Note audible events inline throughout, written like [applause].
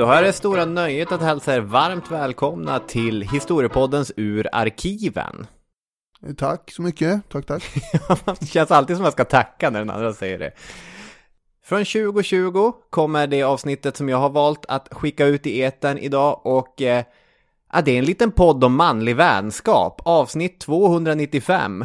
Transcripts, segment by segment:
Då har jag det stora nöjet att hälsa er varmt välkomna till Historiepoddens Ur arkiven. Tack så mycket, tack tack. [laughs] det känns alltid som att jag ska tacka när den andra säger det. Från 2020 kommer det avsnittet som jag har valt att skicka ut i etern idag och eh, det är en liten podd om manlig vänskap, avsnitt 295.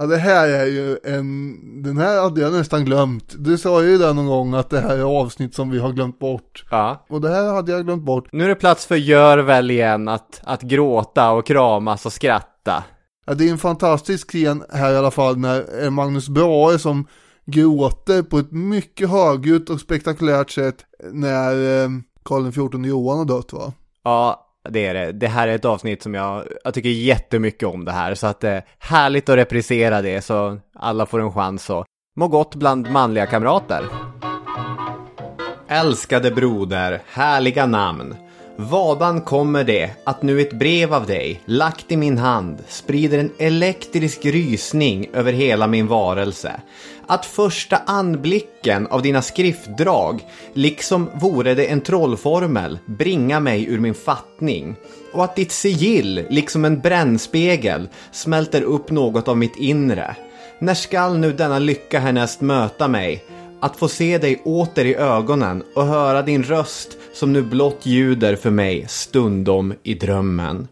Ja, det här är ju en, den här hade jag nästan glömt. Du sa ju det någon gång att det här är avsnitt som vi har glömt bort. Ja. Och det här hade jag glömt bort. Nu är det plats för gör väl igen att, att gråta och kramas och skratta. Ja, det är en fantastisk scen här i alla fall när Magnus Brahe som gråter på ett mycket högljutt och spektakulärt sätt när eh, Karl XIV Johan har dött va? Ja, det är det. Det här är ett avsnitt som jag, jag tycker jättemycket om det här. Så att det är härligt att reprisera det så alla får en chans att må gott bland manliga kamrater. Älskade broder, härliga namn. Vadan kommer det att nu ett brev av dig, lagt i min hand, sprider en elektrisk rysning över hela min varelse. Att första anblicken av dina skriftdrag, liksom vore det en trollformel, bringa mig ur min fattning. Och att ditt sigill, liksom en brännspegel, smälter upp något av mitt inre. När skall nu denna lycka härnäst möta mig? Att få se dig åter i ögonen och höra din röst som nu blott ljuder för mig stundom i drömmen.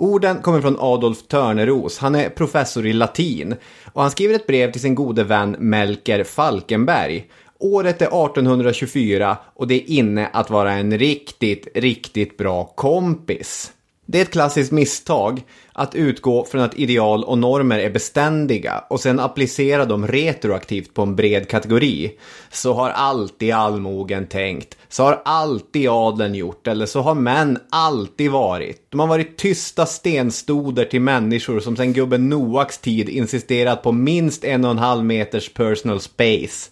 Orden kommer från Adolf Törneros. Han är professor i latin och han skriver ett brev till sin gode vän Melker Falkenberg. Året är 1824 och det är inne att vara en riktigt, riktigt bra kompis. Det är ett klassiskt misstag att utgå från att ideal och normer är beständiga och sen applicera dem retroaktivt på en bred kategori. Så har alltid allmogen tänkt, så har alltid adeln gjort eller så har män alltid varit. De har varit tysta stenstoder till människor som sedan gubben Noaks tid insisterat på minst en och en halv meters personal space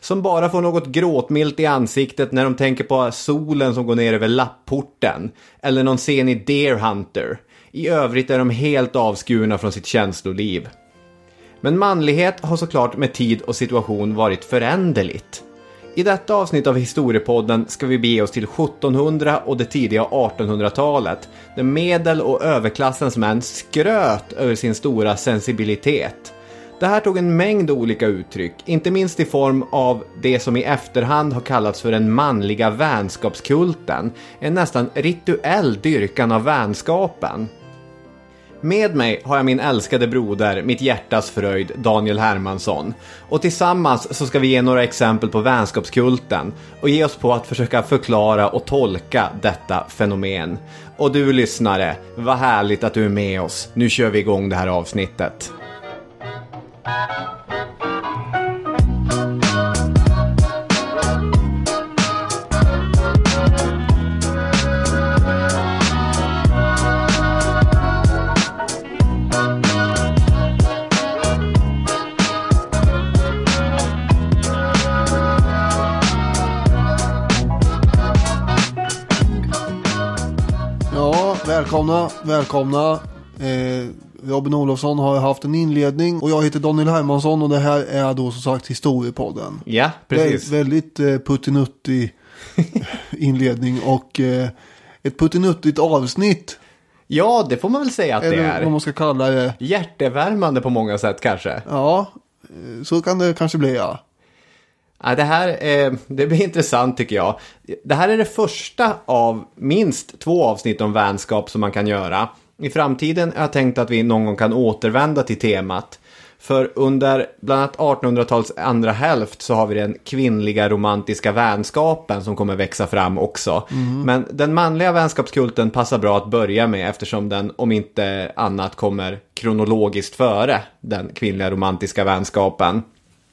som bara får något gråtmilt i ansiktet när de tänker på solen som går ner över lapporten. Eller någon scen i Deer Hunter. I övrigt är de helt avskurna från sitt känsloliv. Men manlighet har såklart med tid och situation varit föränderligt. I detta avsnitt av Historiepodden ska vi bege oss till 1700 och det tidiga 1800-talet, där medel och överklassens män skröt över sin stora sensibilitet. Det här tog en mängd olika uttryck, inte minst i form av det som i efterhand har kallats för den manliga vänskapskulten, en nästan rituell dyrkan av vänskapen. Med mig har jag min älskade broder, mitt hjärtas fröjd, Daniel Hermansson. Och tillsammans så ska vi ge några exempel på vänskapskulten och ge oss på att försöka förklara och tolka detta fenomen. Och du lyssnare, vad härligt att du är med oss. Nu kör vi igång det här avsnittet. Välkomna, välkomna. Eh, Robin Olofsson har haft en inledning och jag heter Daniel Hermansson och det här är då som sagt Historiepodden. Ja, precis. Vä- väldigt eh, puttinuttig [laughs] inledning och eh, ett puttinuttigt avsnitt. Ja, det får man väl säga att det Eller är. vad man ska kalla det. Hjärtevärmande på många sätt kanske. Ja, eh, så kan det kanske bli ja. Ja, det här eh, det blir intressant tycker jag. Det här är det första av minst två avsnitt om vänskap som man kan göra. I framtiden har jag tänkt att vi någon gång kan återvända till temat. För under bland annat 1800-talets andra hälft så har vi den kvinnliga romantiska vänskapen som kommer växa fram också. Men den manliga vänskapskulten passar bra att börja med eftersom den om inte annat kommer kronologiskt före den kvinnliga romantiska vänskapen.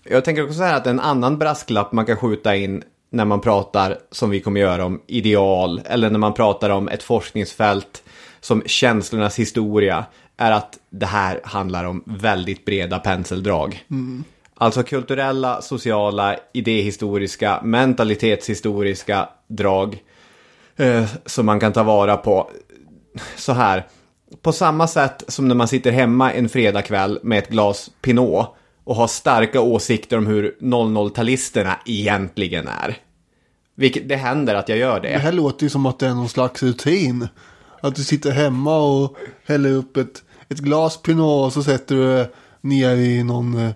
Jag tänker också så här att en annan brasklapp man kan skjuta in när man pratar, som vi kommer göra, om ideal eller när man pratar om ett forskningsfält som känslornas historia är att det här handlar om väldigt breda penseldrag. Alltså kulturella, sociala, idéhistoriska, mentalitetshistoriska drag eh, som man kan ta vara på. Så här, på samma sätt som när man sitter hemma en fredagkväll med ett glas Pinot och har starka åsikter om hur 00-talisterna egentligen är. Vilket, det händer att jag gör Det det. här låter ju som att det är någon slags rutin. Att du sitter hemma och häller upp ett, ett glas Pinot och så sätter du det ner i någon eh,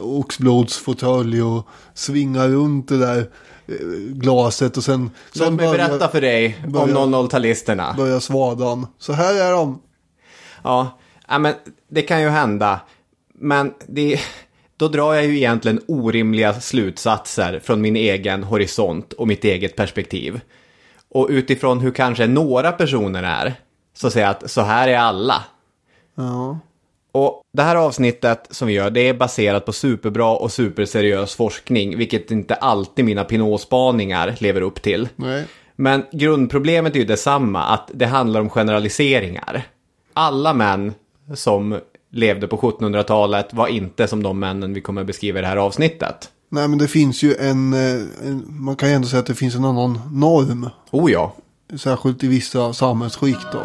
oxblodsfåtölj och svingar runt det där eh, glaset och sen, Låt mig berätta för dig om börjar- 00-talisterna. börjar svadan. Så här är de. Ja, ja, men det kan ju hända. Men det, då drar jag ju egentligen orimliga slutsatser från min egen horisont och mitt eget perspektiv. Och utifrån hur kanske några personer är, så säger jag att så här är alla. Ja. Och det här avsnittet som vi gör, det är baserat på superbra och superseriös forskning, vilket inte alltid mina Pinot-spaningar lever upp till. Nej. Men grundproblemet är ju detsamma, att det handlar om generaliseringar. Alla män som levde på 1700-talet var inte som de männen vi kommer beskriva i det här avsnittet. Nej men det finns ju en, eh, en, man kan ju ändå säga att det finns en annan norm. Oh ja. Särskilt i vissa samhällsskikt då.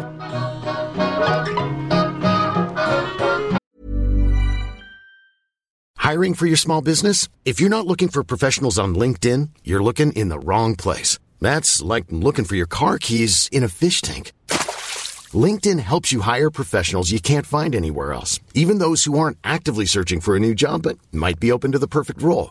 Hiring for your small business? If you're not looking for professionals on LinkedIn, you're looking in the wrong place. That's like looking for your car keys in a fish tank. LinkedIn helps you hire professionals you can't find anywhere else, even those who aren't actively searching for a new job but might be open to the perfect role.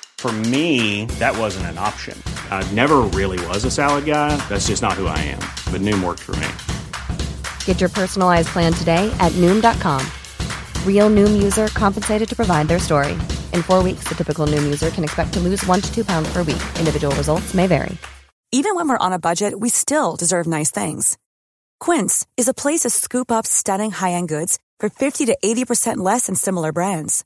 For me, that wasn't an option. I never really was a salad guy. That's just not who I am. But Noom worked for me. Get your personalized plan today at Noom.com. Real Noom user compensated to provide their story. In four weeks, the typical Noom user can expect to lose one to two pounds per week. Individual results may vary. Even when we're on a budget, we still deserve nice things. Quince is a place to scoop up stunning high-end goods for 50 to 80% less than similar brands.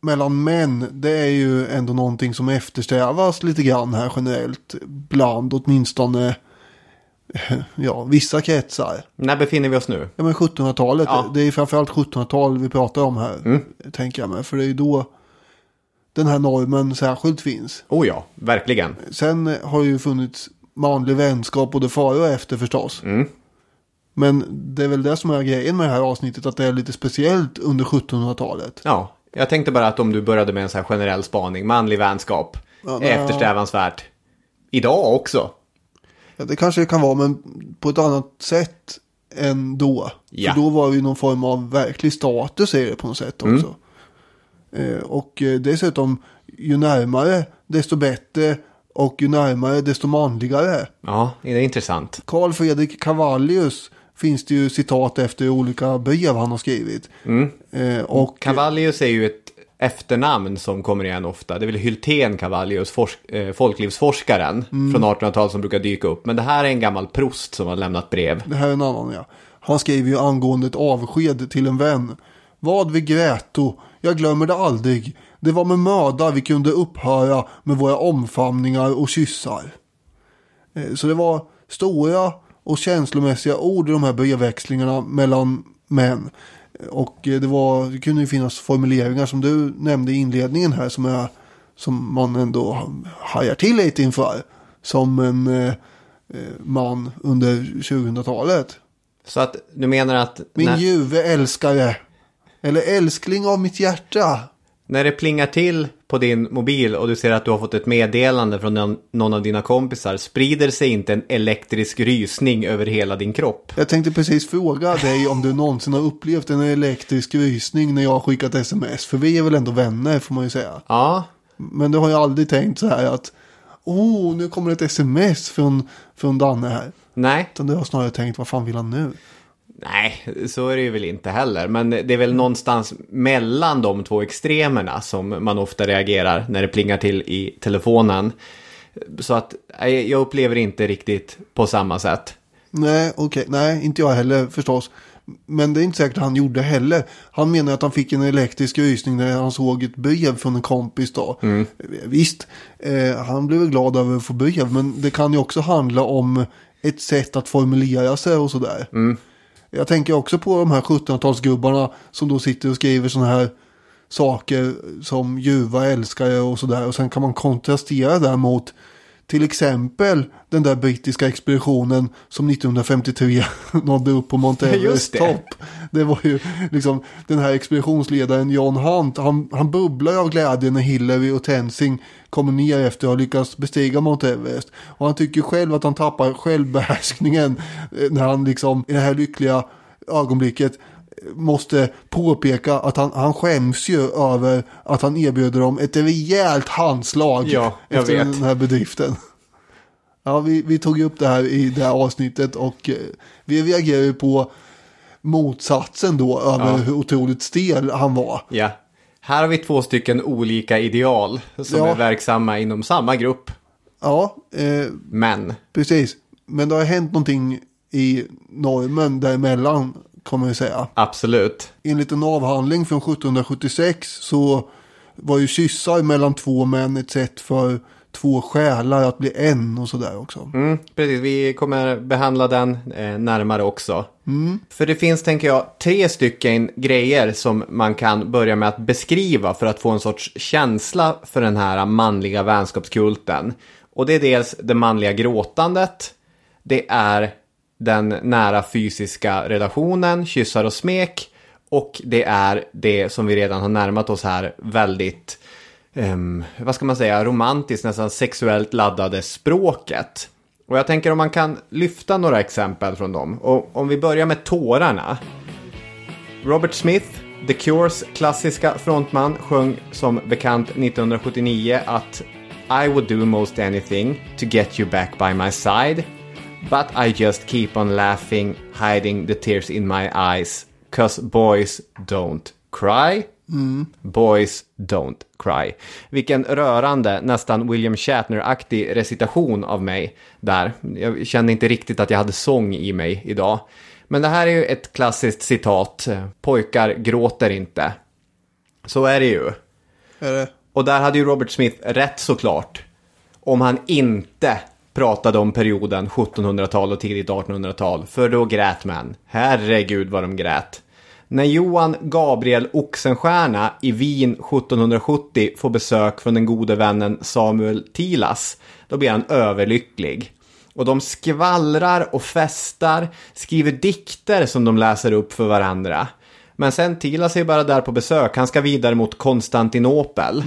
mellan män, det är ju ändå någonting som eftersträvas lite grann här generellt. Bland åtminstone, [laughs] ja, vissa kretsar. När befinner vi oss nu? Ja men 1700-talet, Ja. det är framförallt 1700-tal vi pratar om här. Tänker jag mig, för det är ju då den här normen särskilt finns. Oh ja, verkligen. Sen har ju funnits manlig vänskap både före och efter förstås. Men det är väl det som är grejen med det här avsnittet, att det är lite speciellt under 1700-talet. Ja, jag tänkte bara att om du började med en sån här generell spaning, manlig vänskap, Ja, är nej, eftersträvansvärt. Idag också. Ja, det kanske det kan vara, men på ett annat sätt än då. Ja. För då var det ju någon form av verklig status i det på något sätt också. Eh, och eh, dessutom, ju närmare desto bättre och ju närmare desto manligare. Ja, det är intressant. Carl Fredrik Cavallius finns det ju citat efter olika brev han har skrivit. Eh, och Cavallius är ju ett efternamn som kommer igen ofta. Det är väl Hylten Cavallius, eh, folklivsforskaren från 1800-talet som brukar dyka upp. Men det här är en gammal prost som har lämnat brev. Det här är en annan ja. Han skriver ju angående ett avsked till en vän. Vad vi gräto, jag glömmer det aldrig. Det var med möda vi kunde upphöra med våra omfamningar och kyssar. Eh, Så det var stora och känslomässiga ord i de här brevväxlingarna mellan män. Och eh, det, var, det kunde ju finnas formuleringar som du nämnde i inledningen här som, är, som man ändå hajar till lite inför. Som en eh, eh, man under 2000-talet. Så att du menar att Min när, ljuve älskare. Eller älskling av mitt hjärta. När det plingar till på din mobil och du ser att du har fått ett meddelande från någon, av dina kompisar, sprider sig inte en elektrisk rysning över hela din kropp? Jag tänkte precis fråga dig om du någonsin har upplevt en elektrisk rysning när jag har skickat sms. För vi är väl ändå vänner får man ju säga. Ja, Men du har ju aldrig tänkt så här att oh, nu kommer ett sms från, från Danne här. nej. Utan du har snarare tänkt, vad fan vill han nu? Nej, så är det ju väl inte heller. Men det är väl någonstans mellan de två extremerna som man ofta reagerar när det plingar till i telefonen. Så att nej, jag upplever inte riktigt på samma sätt. Nej, okej. Nej, inte jag heller förstås. Men det är inte säkert han gjorde heller. Han menar att han fick en elektrisk rysning när han såg ett brev från en kompis då. Visst, eh, han blev glad över att få brev. Men det kan ju också handla om ett sätt att formulera sig och sådär. Jag tänker också på de här 1700-talsgubbarna som då sitter och skriver sådana här saker som ljuva älskare och sådär. Och sen kan man kontrastera det mot till exempel den där brittiska expeditionen som 1953 [laughs] nådde upp på Mount Everest det. topp. Det var ju liksom den här expeditionsledaren John Hunt. Han, han bubblar av glädje när Hillary och Tenzing kommer ner efter att ha lyckats bestiga Mount Everest. Och han tycker själv att han tappar självbehärskningen eh, när han liksom i det här lyckliga ögonblicket måste påpeka att han, han skäms ju över att han erbjuder dem ett rejält handslag Ja, efter vet. den här bedriften. Ja, vi, vi tog upp det här i det här avsnittet och eh, vi reagerar ju på motsatsen då över Ja. hur otroligt stel han var. Ja. Här har vi två stycken olika ideal som Ja. är verksamma inom samma grupp. Ja, eh, Men, precis. Men det har hänt någonting i normen däremellan, kommer jag säga. absolut. Enligt en avhandling från 1776 så var ju kyssar mellan två män ett sätt för två själar att bli en och sådär också. Mm, precis, vi kommer behandla den eh, närmare också. För det finns, tänker jag, tre stycken grejer som man kan börja med att beskriva för att få en sorts känsla för den här manliga vänskapskulten. Och det är dels det manliga gråtandet, det är den nära fysiska relationen, kyssar och smek, och det är det som vi redan har närmat oss här väldigt um, vad ska man säga, romantiskt, nästan sexuellt laddade språket. Och jag tänker om man kan lyfta några exempel från dem. Och om vi börjar med tårarna. Robert Smith, The Cures klassiska frontman, sjöng som bekant 1979 att I would do most anything to get you back by my side. But I just keep on laughing, hiding the tears in my eyes. Cause boys don't cry. Boys don't cry. Vilken rörande, nästan William Shatner-aktig recitation av mig där. Jag kände inte riktigt att jag hade sång i mig idag. Men det här är ju ett klassiskt citat. Pojkar gråter inte. Så är det ju. Är det? Och där hade ju Robert Smith rätt såklart. Om han inte pratade om perioden 1700-tal och tidigt 1800-tal. För då grät man. Herregud vad de grät. När Johan Gabriel Oxenstierna i Wien 1770 får besök från den gode vännen Samuel Tilas, då blir han överlycklig. Och de skvallrar och festar, skriver dikter som de läser upp för varandra. Men sen Tilas är bara där på besök, han ska vidare mot Konstantinopel.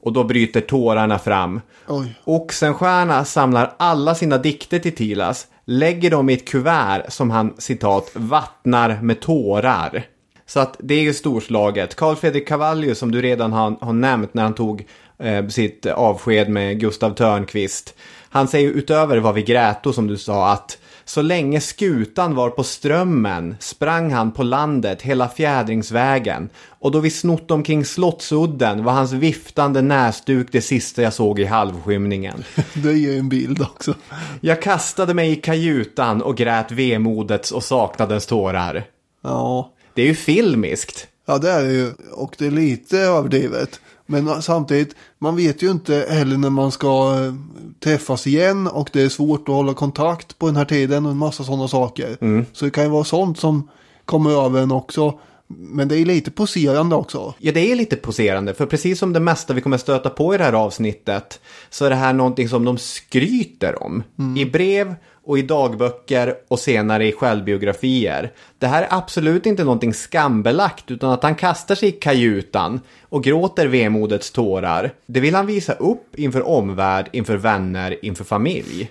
Och då bryter tårarna fram. Oj. Oxenstierna samlar alla sina dikter till Tilas, lägger dem i ett kuvert som han citat vattnar med tårar. Så att det är ju storslaget. Carl Fredrik Cavallius som du redan har, har nämnt när han tog eh, sitt avsked med Gustav Törnqvist. Han säger utöver vad vi grät som du sa att så länge skutan var på strömmen sprang han på landet hela fjädringsvägen och då vi snott omkring Slottsudden var hans viftande näsduk det sista jag såg i halvskymningen. [laughs] Det ger en bild också. Jag kastade mig i kajutan och grät vemodets och saknadens tårar. Ja. Det är ju filmiskt. ja, det är det ju. Och det är lite överdrivet. Men samtidigt, man vet ju inte heller när man ska eh, träffas igen och det är svårt att hålla kontakt på den här tiden och en massa sådana saker. Så det kan ju vara sånt som kommer över en också. Men det är lite poserande också. Ja, det är lite poserande, för precis som det mesta vi kommer stöta på i det här avsnittet så är det här någonting som de skryter om. I brev och i dagböcker och senare i självbiografier. Det här är absolut inte någonting skambelagt utan att han kastar sig i kajutan och gråter vemodets tårar. Det vill han visa upp inför omvärld, inför vänner, inför familj.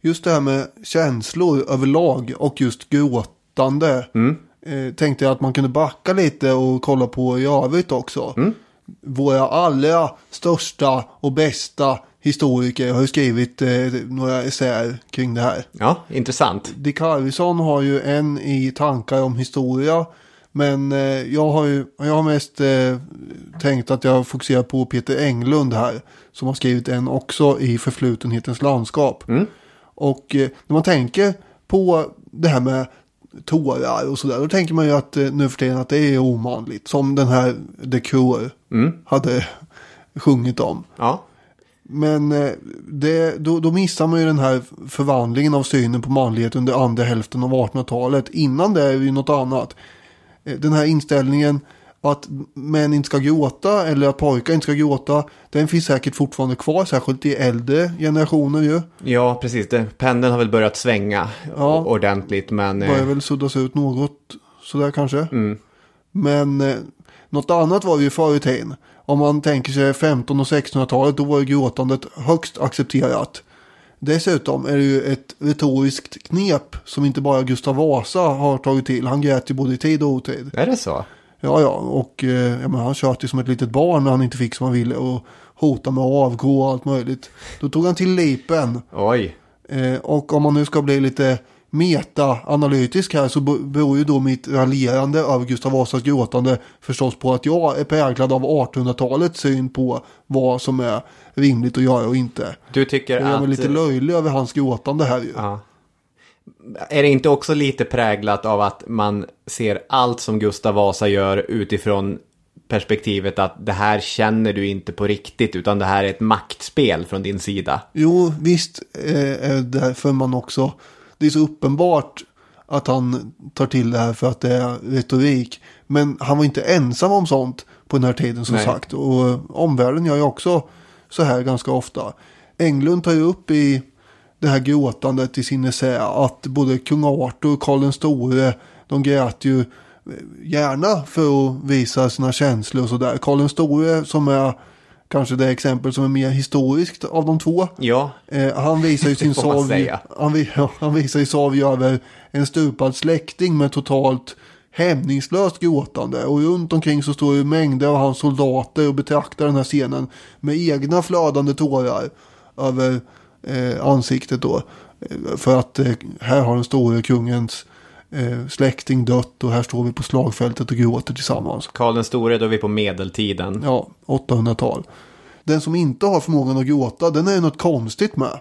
Just det här med känslor överlag och just gråtande. Eh, tänkte jag att man kunde backa lite och kolla på i övrigt också. Våra allra största och bästa historiker har ju skrivit eh, några essäer kring det här. Ja, intressant. Dick Arvidsson har ju en i tankar om historia. Men eh, jag har ju jag har mest eh, tänkt att jag fokuserar på Peter Englund här. Som har skrivit en också i förflutenhetens landskap. Och eh, när man tänker på det här med tårar och sådär. Då tänker man ju att eh, nu för tiden att det är omanligt. Som den här The Cure hade sjungit om. Ja, Men eh, det, då, då missar man ju den här förvandlingen av synen på manlighet under andra hälften av 1800-talet. Innan det är ju något annat. Eh, Den här inställningen att män inte ska gråta eller att pojkar inte ska gråta. Den finns säkert fortfarande kvar, särskilt i äldre generationer ju. ja precis. Pendeln har väl börjat svänga Ja. ordentligt, men... eh, Börjar väl suddas ut något sådär kanske. Men eh, något annat var det ju förr i tiden. Om man tänker sig 15 och 1600-talet då var gråtandet högst accepterat. Dessutom är det ju ett retoriskt knep som inte bara Gustav Vasa har tagit till. Han grät ju både i tid och otid. Är det så? Ja, ja, och eh, ja, han tjöt ju som ett litet barn när han inte fick som han ville och hotade med att avgå och allt möjligt. Då tog han till lipen. Oj. Eh, och om man nu ska bli lite meta-analytisk här så be- beror ju då mitt raljerande över Gustav Vasas gråtande förstås på att jag är präglad av 1800-talets syn på vad som är rimligt att göra och inte. Du tycker Jag att... mig lite löjlig över hans gråtande här ju. Ja. Är det inte också lite präglat av att man ser allt som Gustav Vasa gör utifrån perspektivet att det här känner du inte på riktigt utan det här är ett maktspel från din sida. Jo, visst eh, är det därför man också, det är så uppenbart att han tar till det här för att det är retorik. Men han var inte ensam om sånt på den här tiden som Nej. sagt. Och eh, omvärlden gör ju också så här ganska ofta. Englund tar ju upp i det här gråtandet i sin essä att både kung Arthur och Karl den store, de grät ju eh, gärna för att visa sina känslor och sådär. Karl den store som är kanske det exempel som är mer historiskt av de två. Ja, Eh, han visar ju [laughs] sin sorg. Han, ja, han visar ju sorg över en stupad släkting med totalt hämningslöst gråtande. Och runt omkring så står ju mängder av hans soldater och betraktar den här scenen med egna flödande tårar över eh, ansiktet då. Eh, För att eh, här har den store kungens eh, släkting dött och här står vi på slagfältet och gråter tillsammans. Karl den store, då är vi på medeltiden. Ja, 800-tal. Den som inte har förmågan att gråta, den är ju något konstigt med.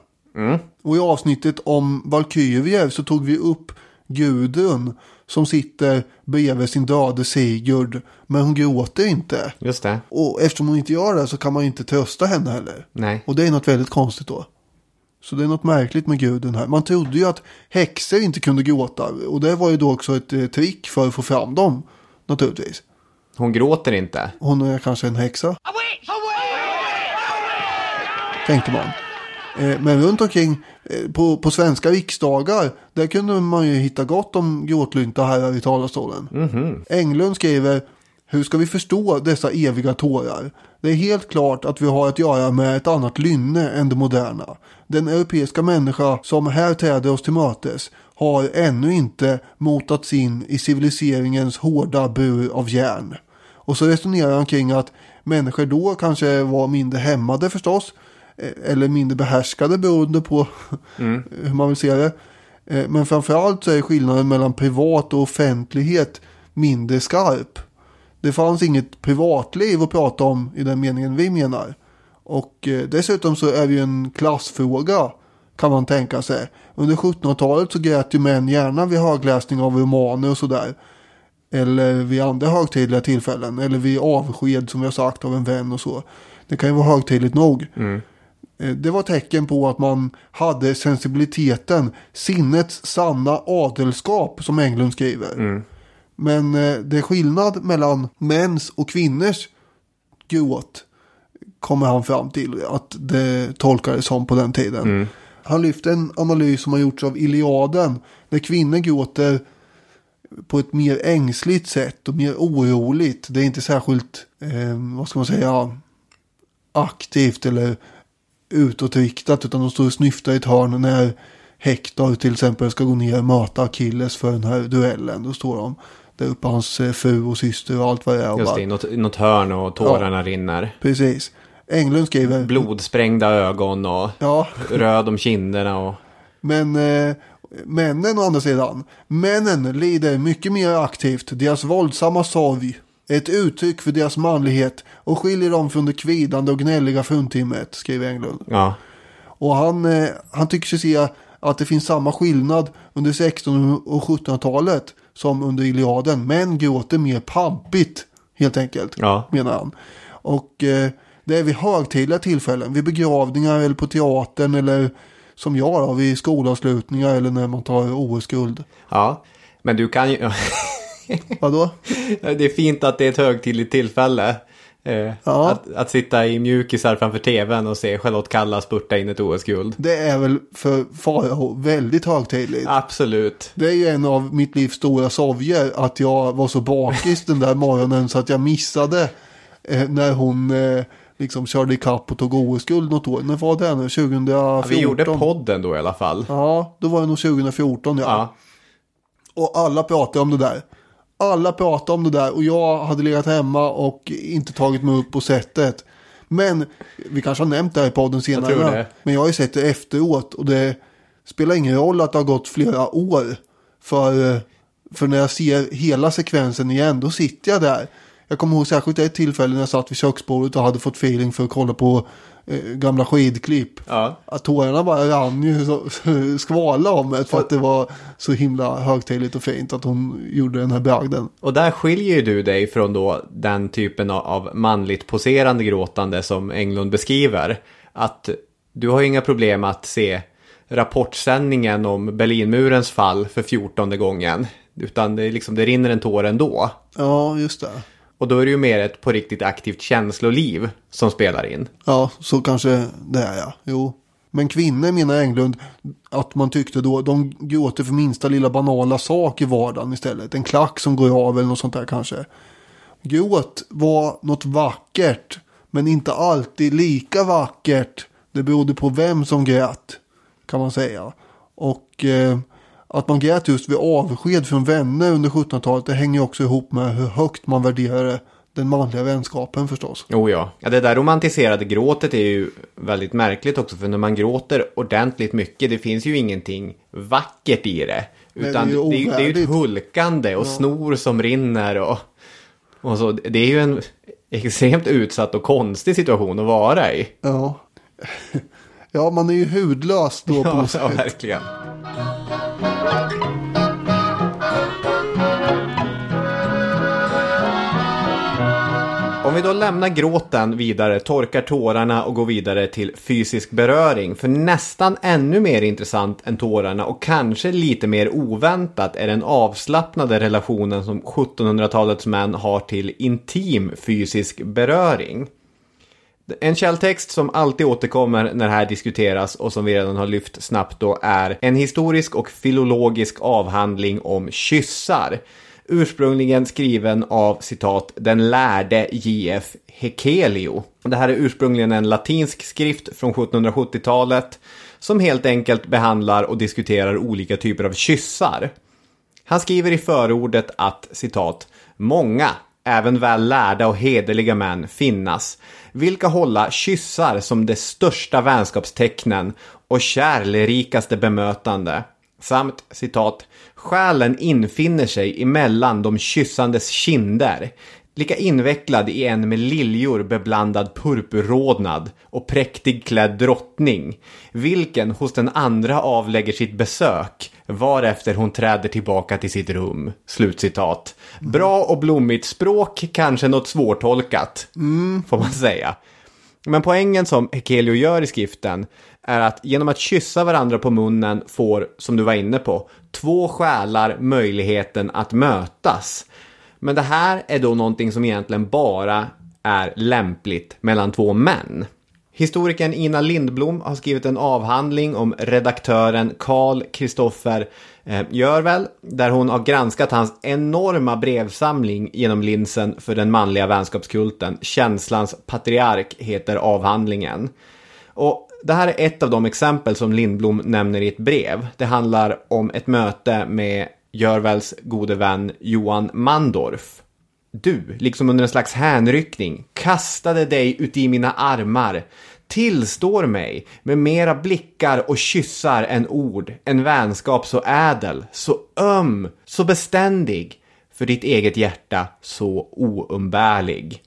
Och i avsnittet om Valkyrier så tog vi upp Gudrun som sitter bredvid sin döde Sigurd. Men hon gråter inte. Just det. Och eftersom hon inte gör det så kan man ju inte trösta henne heller. Nej. Och det är något väldigt konstigt då. Så det är något märkligt med guden här. Man trodde ju att häxor inte kunde gråta. Och det var ju då också ett eh, trick för att få fram dem. Naturligtvis. Hon gråter inte. Hon är kanske en häxa. Tänkte man. Eh, Men runt omkring eh, på, på svenska riksdagar. Där kunde man ju hitta gott om gråtlynta här i talarstolen. Englund skriver. Hur ska vi förstå dessa eviga tårar? Det är helt klart att vi har att göra med ett annat lynne än det moderna. Den europeiska människa som här träder oss till mötes har ännu inte motats in i civiliseringens hårda bur av järn. Och så resonerar han kring att människor då kanske var mindre hämmade förstås. eh, Eller mindre behärskade beroende på [laughs] hur man vill se det. Eh, Men framförallt så är skillnaden mellan privat och offentlighet mindre skarp. Det fanns inget privatliv att prata om i den meningen vi menar. Och eh, dessutom så är det ju en klassfråga kan man tänka sig. Under 1700-talet så grät ju män gärna vid högläsning av romaner och sådär. Eller vid andra högtidliga tillfällen. Eller vid avsked som har sagt av en vän och så. Det kan ju vara högtidligt nog. Eh, Det var tecken på att man hade sensibiliteten, sinnets sanna adelskap som Englund skriver. Men eh, det är skillnad mellan mäns och kvinnors gråt. Kommer han fram till att det tolkades som på den tiden. Han lyfter en analys som har gjorts av Iliaden. Där kvinnor gråter på ett mer ängsligt sätt och mer oroligt. Det är inte särskilt, eh, vad ska man säga, aktivt eller utåtriktat. Utan de står och snyftar i ett hörn när Hector till exempel ska gå ner och möta Achilles för den här duellen. Då står de där uppe hans eh, fru och syster och allt vad det är. Just det, i något, något hörn och tårarna rinner. Precis. Englund skriver. Blodsprängda ögon och Ja, röd om kinderna och... men eh, männen å andra sidan. Männen lider mycket mer aktivt. Deras våldsamma sorg är ett uttryck för deras manlighet och skiljer dem från det kvidande och gnälliga fruntimret, skriver Englund. Ja. Och han, eh, han tycker sig se att det finns samma skillnad under 1600 och 1700-talet som under Iliaden. Män gråter mer pampigt helt enkelt, Ja. menar han. Och eh, det är vid högtidliga tillfällen, vid begravningar eller på teatern eller som jag då, vid skolavslutningar eller när man tar OS-guld. Ja. Men du kan ju... [laughs] Vadå? det är fint att det är ett högtidligt tillfälle. Eh, Ja. att, att sitta i mjukisar framför tvn och se Charlotte Kalla spurta in ett OS-guld. Det är väl för Farao väldigt högtidligt. Absolut. Det är ju en av mitt livs stora sorger att jag var så bakis den där morgonen så att jag missade eh, när hon eh, liksom körde ikapp och tog OS-guld något år. När var det nu? 2014? Ja, vi gjorde podden då i alla fall. Ja, då var det nog 2014 ja. Ja. Och alla pratade om det där. Alla pratade om det där och jag hade legat hemma och inte tagit mig upp och sett det. Men vi kanske har nämnt det här i podden senare. tror det. Men jag har ju sett det efteråt och det spelar ingen roll att det har gått flera år. För, för när jag ser hela sekvensen igen då sitter jag där. Jag kommer ihåg särskilt ett tillfälle när jag satt vid köksbordet och hade fått feeling för att kolla på gamla skidklipp. Ja. Att tårarna bara rann ju så, skvala om det för att det var så himla högtidligt och fint att hon gjorde den här bragden. Och där skiljer ju du dig från då den typen av- manligt poserande gråtande som Englund beskriver. Att du har inga problem att se rapportsändningen om Berlinmurens fall för fjortonde gången. Utan det, liksom, det rinner en tår ändå. Ja, just det. Och då är det ju mer ett på riktigt aktivt känsloliv som spelar in. Ja, så kanske det är ja. Jo. Men kvinnor menar Englund att man tyckte då, de gråter för minsta lilla banala sak i vardagen istället. En klack som går av eller något sånt där kanske. Gråt var något vackert, men inte alltid lika vackert. Det berodde på vem som grät, kan man säga. Och eh, att man grät just vid avsked från vänner under 1700-talet, det hänger också ihop med hur högt man värderade den manliga vänskapen förstås. Oh ja. ja, det där romantiserade gråtet är ju väldigt märkligt också. För när man gråter ordentligt mycket, det finns ju ingenting vackert i det. Nej, Utan det är ju det, det är ju ett hulkande och snor som rinner och, och så. Det är ju en extremt utsatt och konstig situation att vara i. Ja. [laughs] Ja, man är ju hudlös då på Ja, något ja sätt. verkligen. Om vi då lämnar gråten vidare, torkar tårarna och går vidare till fysisk beröring. För nästan ännu mer intressant än tårarna och kanske lite mer oväntat är den avslappnade relationen som 1700-talets män har till intim fysisk beröring. En källtext som alltid återkommer när det här diskuteras och som vi redan har lyft snabbt då är en historisk och filologisk avhandling om kyssar. Ursprungligen skriven av citat den lärde J.F. Hekelio. Det här är ursprungligen en latinsk skrift från 1770-talet som helt enkelt behandlar och diskuterar olika typer av kyssar. Han skriver i förordet att citat många, även väl lärda och hederliga män finnas, vilka hålla kyssar som de största vänskapstecknen och kärlerikaste bemötande. Samt citat själen infinner sig emellan de kyssandes kinder, lika invecklad i en med liljor beblandad purpurrodnad och präktig klädd drottning, vilken hos den andra avlägger sitt besök, varefter hon träder tillbaka till sitt rum. Slutcitat. Bra och blommigt språk, kanske något svårtolkat, får man säga. Men poängen som Hekelio gör i skriften är att genom att kyssa varandra på munnen får, som du var inne på, två själar möjligheten att mötas. Men det här är då någonting som egentligen bara är lämpligt mellan två män. Historikern Ina Lindblom har skrivit en avhandling om redaktören Carl Kristoffer eh, Görvel, där hon har granskat hans enorma brevsamling genom linsen för den manliga vänskapskulten. Känslans patriark heter avhandlingen. Och det här är ett av de exempel som Lindblom nämner i ett brev. Det handlar om ett möte med Görvels gode vän Johan Mandorf du, liksom under en slags hänryckning, kastade dig uti mina armar, tillstår mig med mera blickar och kyssar än ord, en vänskap så ädel, så öm, så beständig, för ditt eget hjärta så oumbärlig.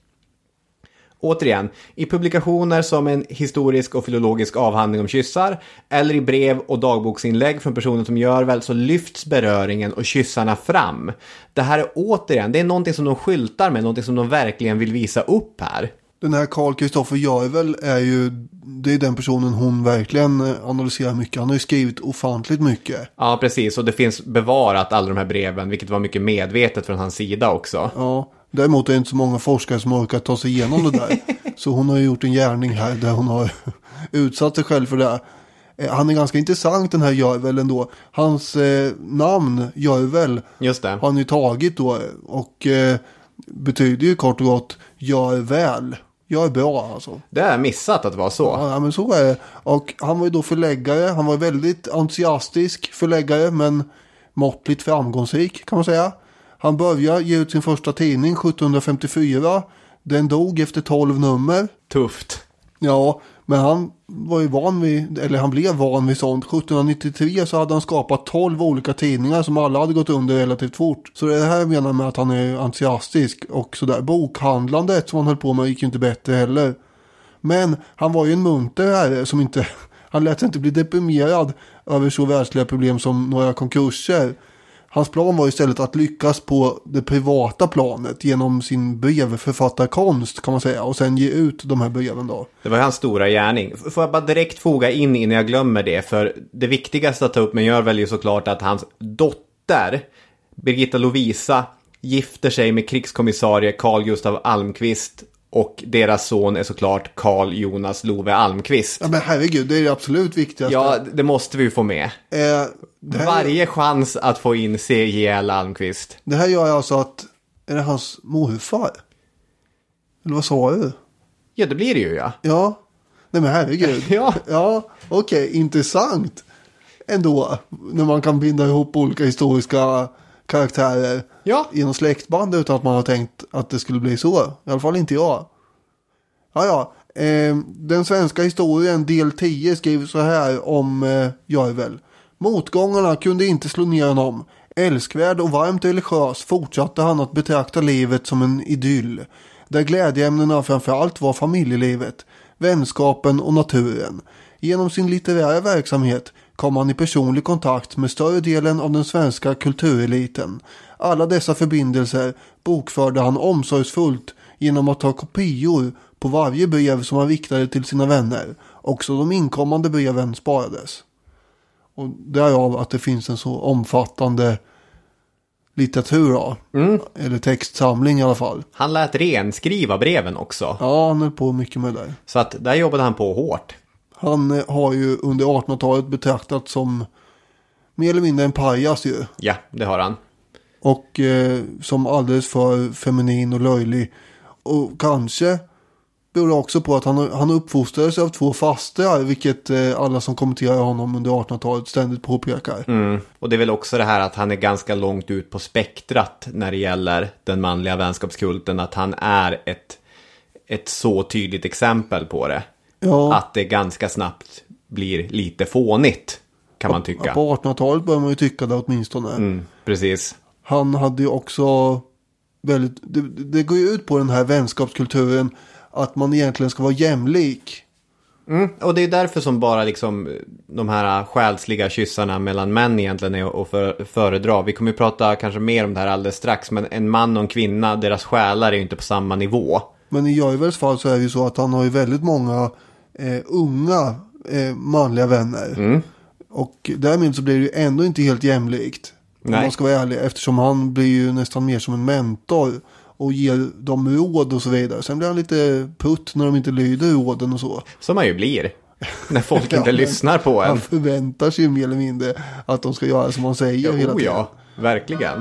Återigen, i publikationer som en historisk och filologisk avhandling om kyssar eller i brev och dagboksinlägg från personer som gör väl så lyfts beröringen och kyssarna fram. Det här är återigen, det är någonting som de skyltar med, någonting som de verkligen vill visa upp här. Den här Carl Kristoffer Jarvel är ju, det är den personen hon verkligen eh, analyserar mycket. Han har ju skrivit ofantligt mycket. Ja, precis. Och det finns bevarat alla de här breven, vilket var mycket medvetet från hans sida också. Ja, däremot är det inte så många forskare som orkar ta sig igenom det där. [laughs] så hon har ju gjort en gärning här där hon har utsatt sig själv för det. Eh, Han är ganska intressant den här Jarvel ändå. Hans eh, namn, det. har han ju tagit då. Och eh, betyder ju kort och gott gör väl. Gör bra alltså. Det jag missat att det var så. Ja, men så är det. Och han var ju då förläggare. Han var väldigt entusiastisk förläggare, men måttligt framgångsrik kan man säga. Han började ge ut sin första tidning 1754. Den dog efter 12 nummer. Tufft. Ja, men han var ju van vid, eller han blev van vid sånt. 1793 så hade han skapat 12 olika tidningar som alla hade gått under relativt fort. Så det är det här jag menar med att han är entusiastisk och sådär. Bokhandlandet som han höll på med gick ju inte bättre heller. Men han var ju en munter herre som inte, [laughs] han lät sig inte bli deprimerad över så världsliga problem som några konkurser. Hans plan var istället att lyckas på det privata planet genom sin brevförfattarkonst kan man säga och sen ge ut de här breven då. Det var hans stora gärning. Får jag bara direkt foga in innan jag glömmer det, för det viktigaste att ta upp med gör väl ju såklart att hans dotter, Birgitta Lovisa, gifter sig med krigskommissarie Carl Gustav Almqvist och deras son är såklart Carl Jonas Love Almqvist. Ja men herregud, det är det absolut viktigaste. Ja, det måste vi få med. Eh, här, Varje chans att få in C.J.L. Almqvist. det här gör alltså att, är det hans morfar? Eller vad sa du? Ja, det blir det ju ja. Ja, nej men herregud. [laughs] Ja. Ja, okej, intressant. Ändå, när man kan binda ihop olika historiska karaktärer Ja. genom släktband utan att man har tänkt att det skulle bli så. I alla fall inte jag. Ja, ja. Eh, den svenska historien del 10 skriver så här om eh, Jarvel. Motgångarna kunde inte slå ner honom. Älskvärd och varmt religiös fortsatte han att betrakta livet som en idyll. Där glädjeämnena framförallt var familjelivet, vänskapen och naturen. Genom sin litterära verksamhet kom han i personlig kontakt med större delen av den svenska kultureliten. Alla dessa förbindelser bokförde han omsorgsfullt genom att ta kopior på varje brev som han riktade till sina vänner. Också de inkommande breven sparades. Och därav att det finns en så omfattande litteratur då. Eller textsamling i alla fall. Han lät renskriva breven också. Ja, han höll på mycket med det. Så att där jobbade han på hårt. Han eh, har ju under 1800-talet betraktats som mer eller mindre en pajas ju. Ja, det har han. Och eh, som alldeles för feminin och löjlig. Och kanske beror det också på att han, han uppfostrades av två fastrar. Vilket eh, alla som kommenterar honom under 1800-talet ständigt påpekar. Mm. Och det är väl också det här att han är ganska långt ut på spektrat när det gäller den manliga vänskapskulten. Att han är ett, ett så tydligt exempel på det. Ja. Att det ganska snabbt blir lite fånigt, kan man tycka. På 1800-talet börjar man ju tycka det åtminstone. Mm, precis. Han hade ju också väldigt, det, det går ju ut på den här vänskapskulturen att man egentligen ska vara jämlik. Mm, och det är därför som bara liksom de här själsliga kyssarna mellan män egentligen är att för, föredra. Vi kommer ju prata kanske mer om det här alldeles strax, men en man och en kvinna, deras själar är ju inte på samma nivå. Men i Jarvels fall så är det ju så att han har ju väldigt många eh, unga eh, manliga vänner. Mm. Och därmed så blir det ju ändå inte helt jämlikt. Om Nej. man ska vara ärlig. Eftersom han blir ju nästan mer som en mentor. Och ger dem råd och så vidare. Sen blir han lite putt när de inte lyder råden och så. Som man ju blir. När folk [laughs] inte Ja, lyssnar på en. Han förväntar sig ju mer eller mindre att de ska göra som han säger hela Oh tiden. ja, verkligen.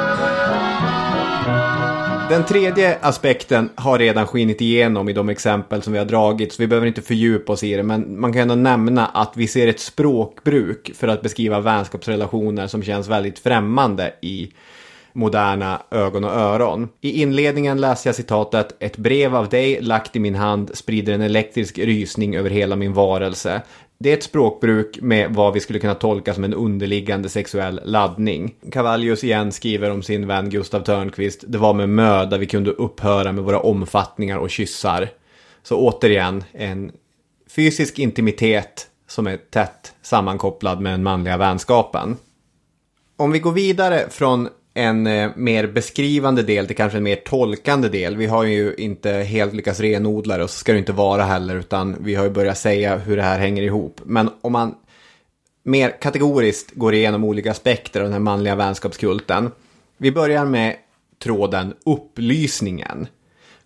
Den tredje aspekten har redan skinit igenom i de exempel som vi har dragit, så vi behöver inte fördjupa oss i det, men man kan ändå nämna att vi ser ett språkbruk för att beskriva vänskapsrelationer som känns väldigt främmande i moderna ögon och öron. I inledningen läser jag citatet “Ett brev av dig lagt i min hand sprider en elektrisk rysning över hela min varelse”. Det är ett språkbruk med vad vi skulle kunna tolka som en underliggande sexuell laddning. Cavallius igen skriver om sin vän Gustav Törnqvist. Det var med möda vi kunde upphöra med våra omfattningar och kyssar. Så återigen, en fysisk intimitet som är tätt sammankopplad med den manliga vänskapen. Om vi går vidare från en eh, mer beskrivande del till kanske en mer tolkande del. Vi har ju inte helt lyckats renodla det och så ska det inte vara heller utan vi har ju börjat säga hur det här hänger ihop. Men om man mer kategoriskt går igenom olika aspekter av den här manliga vänskapskulten. Vi börjar med tråden upplysningen.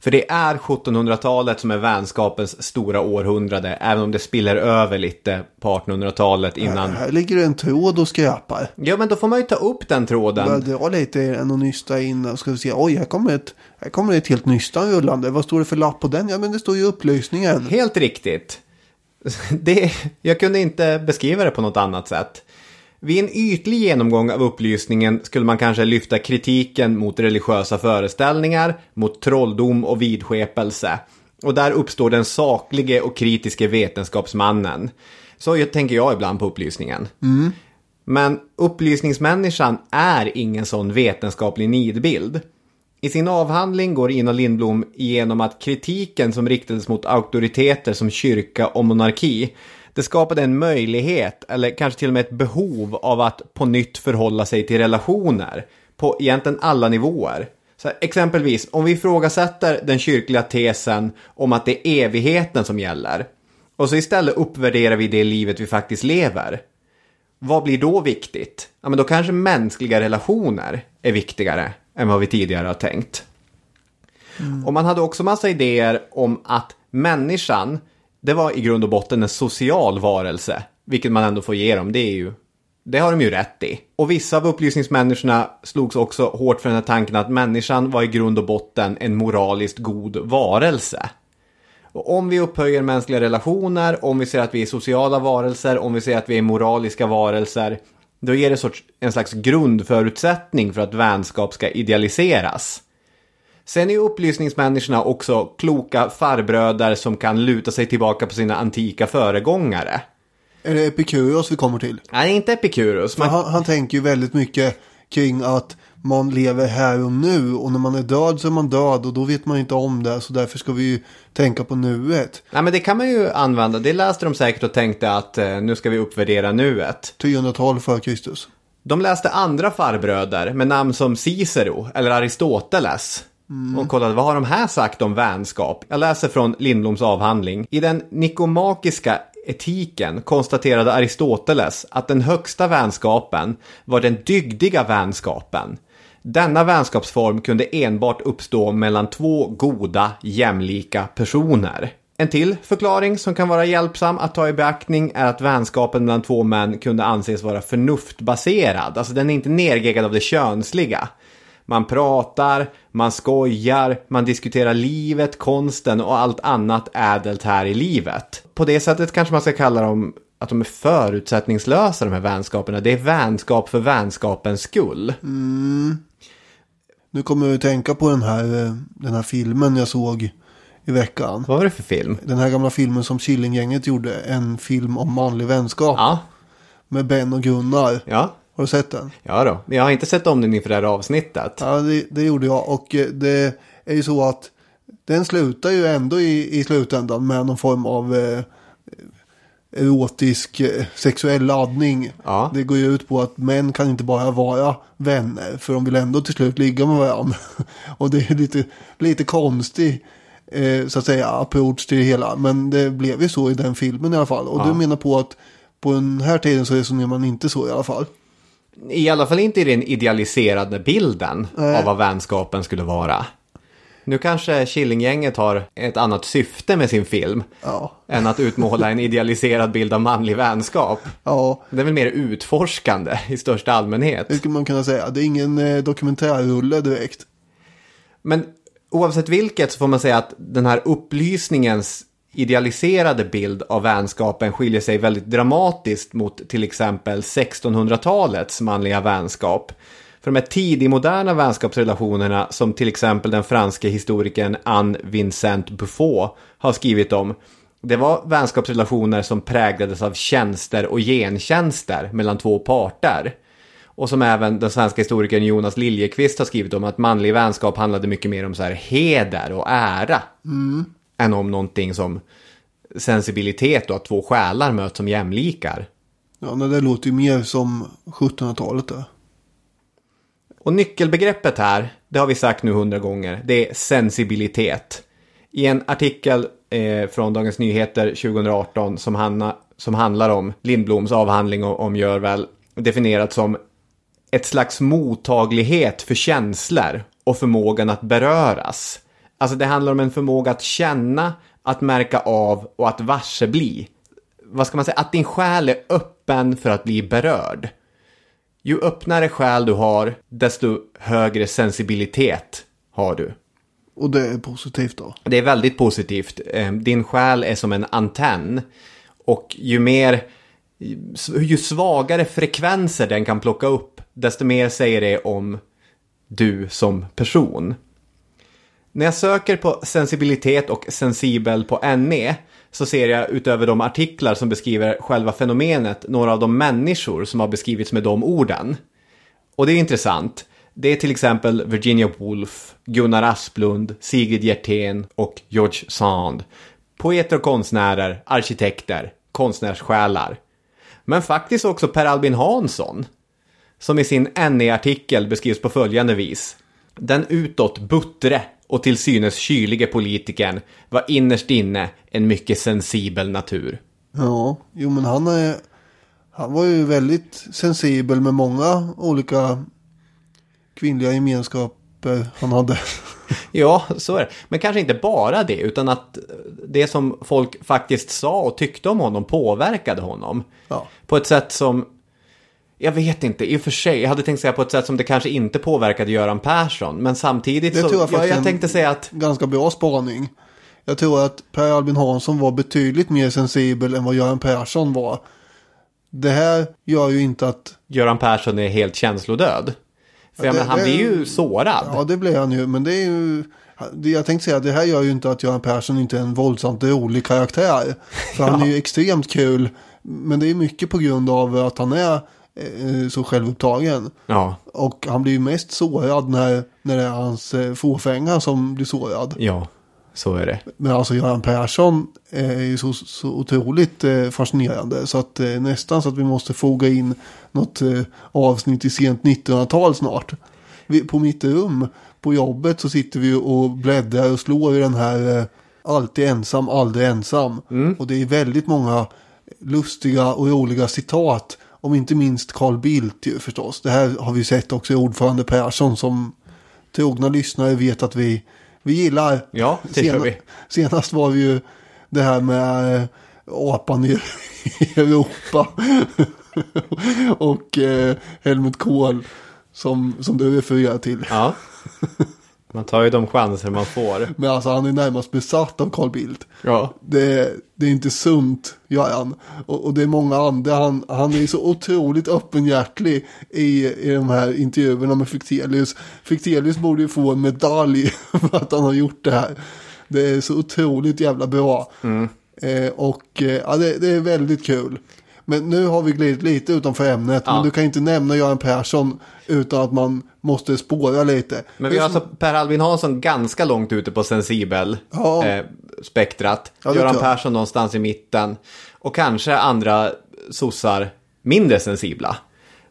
För det är 1700-talet som är vänskapens stora århundrade, även om det spiller över lite på 1800-talet innan. Här ligger det en tråd och skräpar. Ja, men då får man ju ta upp den tråden. Börjar dra lite i den och nysta in och ska vi se. Oj, här kommer ett, här kommer ett helt nystan rullande. Vad står det för lapp på den? Ja, men det står ju upplysningen. Helt riktigt. [laughs] Det, jag kunde inte beskriva det på något annat sätt. Vid en ytlig genomgång av upplysningen skulle man kanske lyfta kritiken mot religiösa föreställningar, mot trolldom och vidskepelse. Och där uppstår den saklige och kritiske vetenskapsmannen. Så tänker jag ibland på upplysningen. Men upplysningsmänniskan är ingen sån vetenskaplig nidbild. I sin avhandling går Ina Lindblom igenom att kritiken som riktades mot auktoriteter som kyrka och monarki det skapade en möjlighet, eller kanske till och med ett behov av att på nytt förhålla sig till relationer på egentligen alla nivåer. Så här, exempelvis, om vi ifrågasätter den kyrkliga tesen om att det är evigheten som gäller och så istället uppvärderar vi det livet vi faktiskt lever. Vad blir då viktigt? Ja, men då kanske mänskliga relationer är viktigare än vad vi tidigare har tänkt. Och man hade också massa idéer om att människan, det var i grund och botten en social varelse. Vilket man ändå får ge dem, det är ju det har de ju rätt i. Och vissa av upplysningsmänniskorna slogs också hårt för den här tanken att människan var i grund och botten en moraliskt god varelse. Och om vi upphöjer mänskliga relationer, om vi ser att vi är sociala varelser, om vi ser att vi är moraliska varelser, då ger det sorts, en slags grundförutsättning för att vänskap ska idealiseras. Sen är ju upplysningsmänniskorna också kloka farbröder som kan luta sig tillbaka på sina antika föregångare. Är det Epikuros vi kommer till? Nej, inte Epicurus. För Man, han, han tänker ju väldigt mycket kring att man lever här och nu och när man är död så är man död och då vet man inte om det så därför ska vi ju tänka på nuet. nej, men det kan man ju använda. Det läste de säkert och tänkte att eh, nu ska vi uppvärdera nuet. 1000-tal före Kristus. De läste andra farbröder med namn som Cicero eller Aristoteles. Mm. Och kollade vad har de här sagt om vänskap? Jag läser från Lindbloms avhandling. I den nikomakiska etiken konstaterade Aristoteles att den högsta vänskapen var den dygdiga vänskapen. Denna vänskapsform kunde enbart uppstå mellan två goda, jämlika personer. En till förklaring som kan vara hjälpsam att ta i beaktning är att vänskapen mellan två män kunde anses vara förnuftbaserad. Alltså den är inte nergeggad av det könsliga. Man pratar, man skojar, man diskuterar livet, konsten och allt annat ädelt här i livet. På det sättet kanske man ska kalla dem att de är förutsättningslösa de här vänskaperna. Det är vänskap för vänskapens skull. Nu kommer jag att tänka på den här, eh, den här filmen jag såg i veckan. Vad var det för film? Den här gamla filmen som Killinggänget gjorde. En film om manlig vänskap. Ja, Med Ben och Gunnar. ja, Har du sett den? ja då. Men jag har inte sett om den inför det här avsnittet. Ja, det, det gjorde jag. Och eh, det är ju så att den slutar ju ändå i, i slutändan med någon form av eh, erotisk eh, sexuell laddning. Ja. Det går ju ut på att män kan inte bara vara vänner. För de vill ändå till slut ligga med varandra. [laughs] Och det är lite, lite konstig eh, så att säga approach till det hela. Men det blev ju så i den filmen i alla fall. Och Ja. du menar på att på den här tiden så resonerar man inte så i alla fall. I alla fall inte i den idealiserade bilden Nej. av vad vänskapen skulle vara. Nu kanske Killinggänget har ett annat syfte med sin film Ja. än att utmåla en idealiserad bild av manlig vänskap. Ja, Det är väl mer utforskande i största allmänhet. det skulle man kunna säga. Det är ingen eh, dokumentärrulle direkt. Men oavsett vilket så får man säga att den här upplysningens idealiserade bild av vänskapen skiljer sig väldigt dramatiskt mot till exempel 1600-talets manliga vänskap. För de här tidigmoderna vänskapsrelationerna som till exempel den franske historikern Anne Vincent Buffon har skrivit om. Det var vänskapsrelationer som präglades av tjänster och gentjänster mellan två parter. Och som även den svenska historikern Jonas Liljekvist har skrivit om att manlig vänskap handlade mycket mer om så här heder och ära. Mm. Än om någonting som sensibilitet och att två själar möts som jämlikar. Ja, men det låter ju mer som 1700-talet där. Och nyckelbegreppet här, det har vi sagt nu hundra gånger, det är sensibilitet. I en artikel eh, från Dagens Nyheter 2018 som, handla, som handlar om Lindbloms avhandling om, om Görväl definierat som ett slags mottaglighet för känslor och förmågan att beröras. Alltså det handlar om en förmåga att känna, att märka av och att varse bli. Vad ska man säga? Att din själ är öppen för att bli berörd. Ju öppnare själ du har, desto högre sensibilitet har du. Och det är positivt då. Det är väldigt positivt. Eh, Din själ är som en antenn. Och ju mer, ju svagare frekvenser den kan plocka upp, desto mer säger det om du som person. När jag söker på sensibilitet och sensibel på NE så ser jag utöver de artiklar som beskriver själva fenomenet några av de människor som har beskrivits med de orden. Och det är intressant. Det är till exempel Virginia Woolf, Gunnar Asplund, Sigrid Hjertén och George Sand. Poeter och konstnärer, arkitekter, konstnärssjälar. Men faktiskt också Per Albin Hansson. Som i sin NE-artikel beskrivs på följande vis. Den utåt buttre och till synes kylige politikern var innerst inne en mycket sensibel natur. Ja, jo men han är... Han var ju väldigt sensibel med många olika kvinnliga gemenskaper han hade. [laughs] Ja, så är det. Men kanske inte bara det, utan att det som folk faktiskt sa och tyckte om honom påverkade honom. Ja. På ett sätt som, jag vet inte, i och för sig, jag hade tänkt säga på ett sätt som det kanske inte påverkade Göran Persson. Men samtidigt Det så, tror jag jag, jag tänkte säga att, Ganska bra spaning. Jag tror att Per Albin Hansson var betydligt mer sensibel än vad Göran Persson var. Det här gör ju inte att... Göran Persson är helt känslodöd. För jag det- menar, han det- blir ju sårad. Ja, det blev han ju. Men det är ju... Jag tänkte säga att det här gör ju inte att Göran Persson inte är en våldsamt rolig karaktär. För han [laughs] är ju extremt kul. Men det är mycket på grund av att han är så självupptagen. Ja, Och han blir ju mest sårad när, när det är hans eh, fåfänga som blir sårad. ja, så är det. Men alltså Göran Persson är ju så, så otroligt eh, fascinerande. Så att eh, nästan så att vi måste foga in något eh, avsnitt i sent 1900-tal snart. Vi, på mitt rum på jobbet så sitter vi och bläddrar och slår i den här eh, alltid ensam, aldrig ensam. Och det är väldigt många lustiga och roliga citat om inte minst Carl Bildt ju förstås. Det här har vi sett också i ordförande Persson som trogna lyssnare vet att vi, vi gillar. Ja, det gör vi. Senast var vi ju det här med eh, apan i [laughs] Europa. [laughs] och eh, Helmut Kohl som, som du refererar till. Ja. [laughs] Man tar ju de chanser man får. [laughs] Men alltså han är närmast besatt av Carl Bildt. Ja. Det, det är inte sunt, gör han. Och, och det är många andra. Han, han är så otroligt öppenhjärtlig i, i de här intervjuerna med Fichtelius. Fichtelius borde ju få en medalj [laughs] för att han har gjort det här. Det är så otroligt jävla bra. Mm. Eh, och eh, ja, det, det är väldigt kul. Men nu har vi glidit lite utanför ämnet. Ja. Men du kan inte nämna Göran Persson utan att man måste spåra lite. Men vi har alltså Per Albin Hansson ganska långt ute på sensibel Ja. eh, spektrat. Ja, Göran. Persson någonstans i mitten. Och kanske andra sossar mindre sensibla.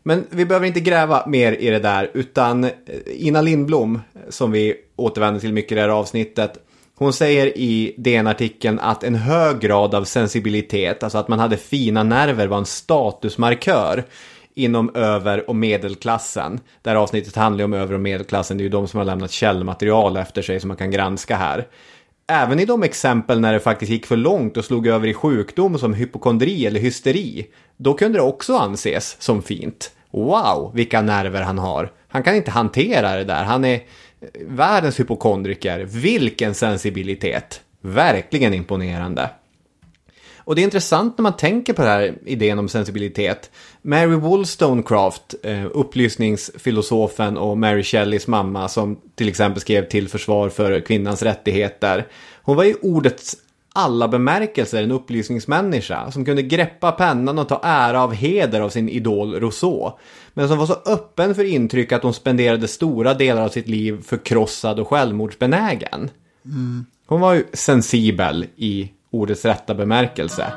Men vi behöver inte gräva mer i det där, utan eh, Ina Lindblom, som vi återvänder till mycket i det här avsnittet, hon säger i DN-artikeln att en hög grad av sensibilitet, alltså att man hade fina nerver, var en statusmarkör inom över och medelklassen. Det här avsnittet handlar ju om över och medelklassen, det är ju de som har lämnat källmaterial efter sig som man kan granska här. Även i de exempel när det faktiskt gick för långt och slog över i sjukdom som hypokondri eller hysteri, då kunde det också anses som fint. Wow, vilka nerver han har. Han kan inte hantera det där. Han är världens hypokondriker. Vilken sensibilitet. Verkligen imponerande. Och det är intressant när man tänker på den här idén om sensibilitet. Mary Wollstonecraft, eh, upplysningsfilosofen och Mary Shelleys mamma som till exempel skrev till försvar för kvinnans rättigheter. Hon var i ordets alla bemärkelser en upplysningsmänniska som kunde greppa pennan och ta ära av heder av sin idol Rousseau. Men som var så öppen för intryck att hon spenderade stora delar av sitt liv förkrossad och självmordsbenägen. Hon var ju sensibel i ordets rätta bemärkelse.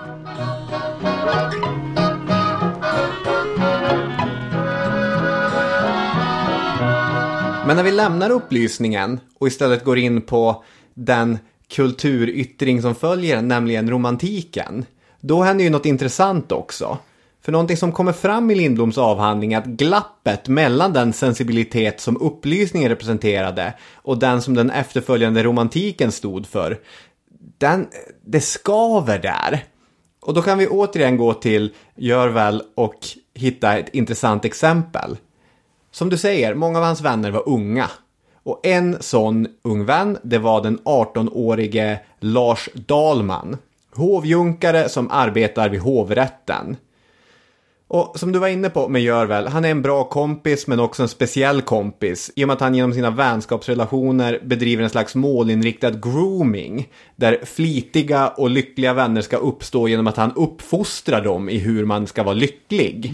Men när vi lämnar upplysningen och istället går in på den kulturyttring som följer, nämligen romantiken, då händer ju något intressant också. För någonting som kommer fram i Lindbloms avhandling är att glappet mellan den sensibilitet som upplysningen representerade och den som den efterföljande romantiken stod för, den, det skaver där. Och då kan vi återigen gå till Görväl och hitta ett intressant exempel. Som du säger, många av hans vänner var unga. Och en sån ung vän, det var den 18-årige Lars Dahlman. Hovjunkare som arbetar vid hovrätten. Och som du var inne på med Görväl, han är en bra kompis men också en speciell kompis. I och med att han genom sina vänskapsrelationer bedriver en slags målinriktad grooming. Där flitiga och lyckliga vänner ska uppstå genom att han uppfostrar dem i hur man ska vara lycklig.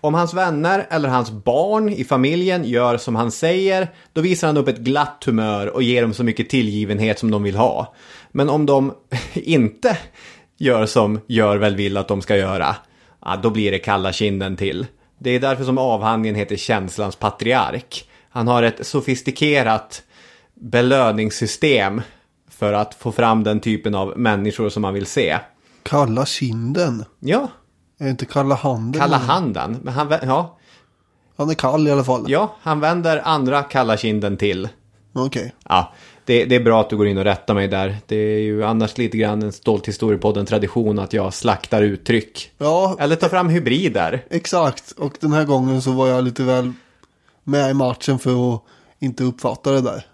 Om hans vänner eller hans barn i familjen gör som han säger, då visar han upp ett glatt humör och ger dem så mycket tillgivenhet som de vill ha. Men om de [laughs] inte gör som Görväl vill att de ska göra, ja, då blir det kalla kinden till. Det är därför som avhandlingen heter Känslans patriark. Han har ett sofistikerat belöningssystem för att få fram den typen av människor som man vill se. Kalla kinden. Ja, Är det inte kalla handen? kalla handen. Men han, ja, Han är kall i alla fall. ja, han vänder andra kalla kinden till. Okej. Ja, det, det är bra att du går in och rättar mig där. Det är ju annars lite grann en stolt historiepodden tradition att jag slaktar uttryck. Ja, Eller tar fram hybrider. exakt. Och den här gången så var jag lite väl med i matchen för att inte uppfatta det där.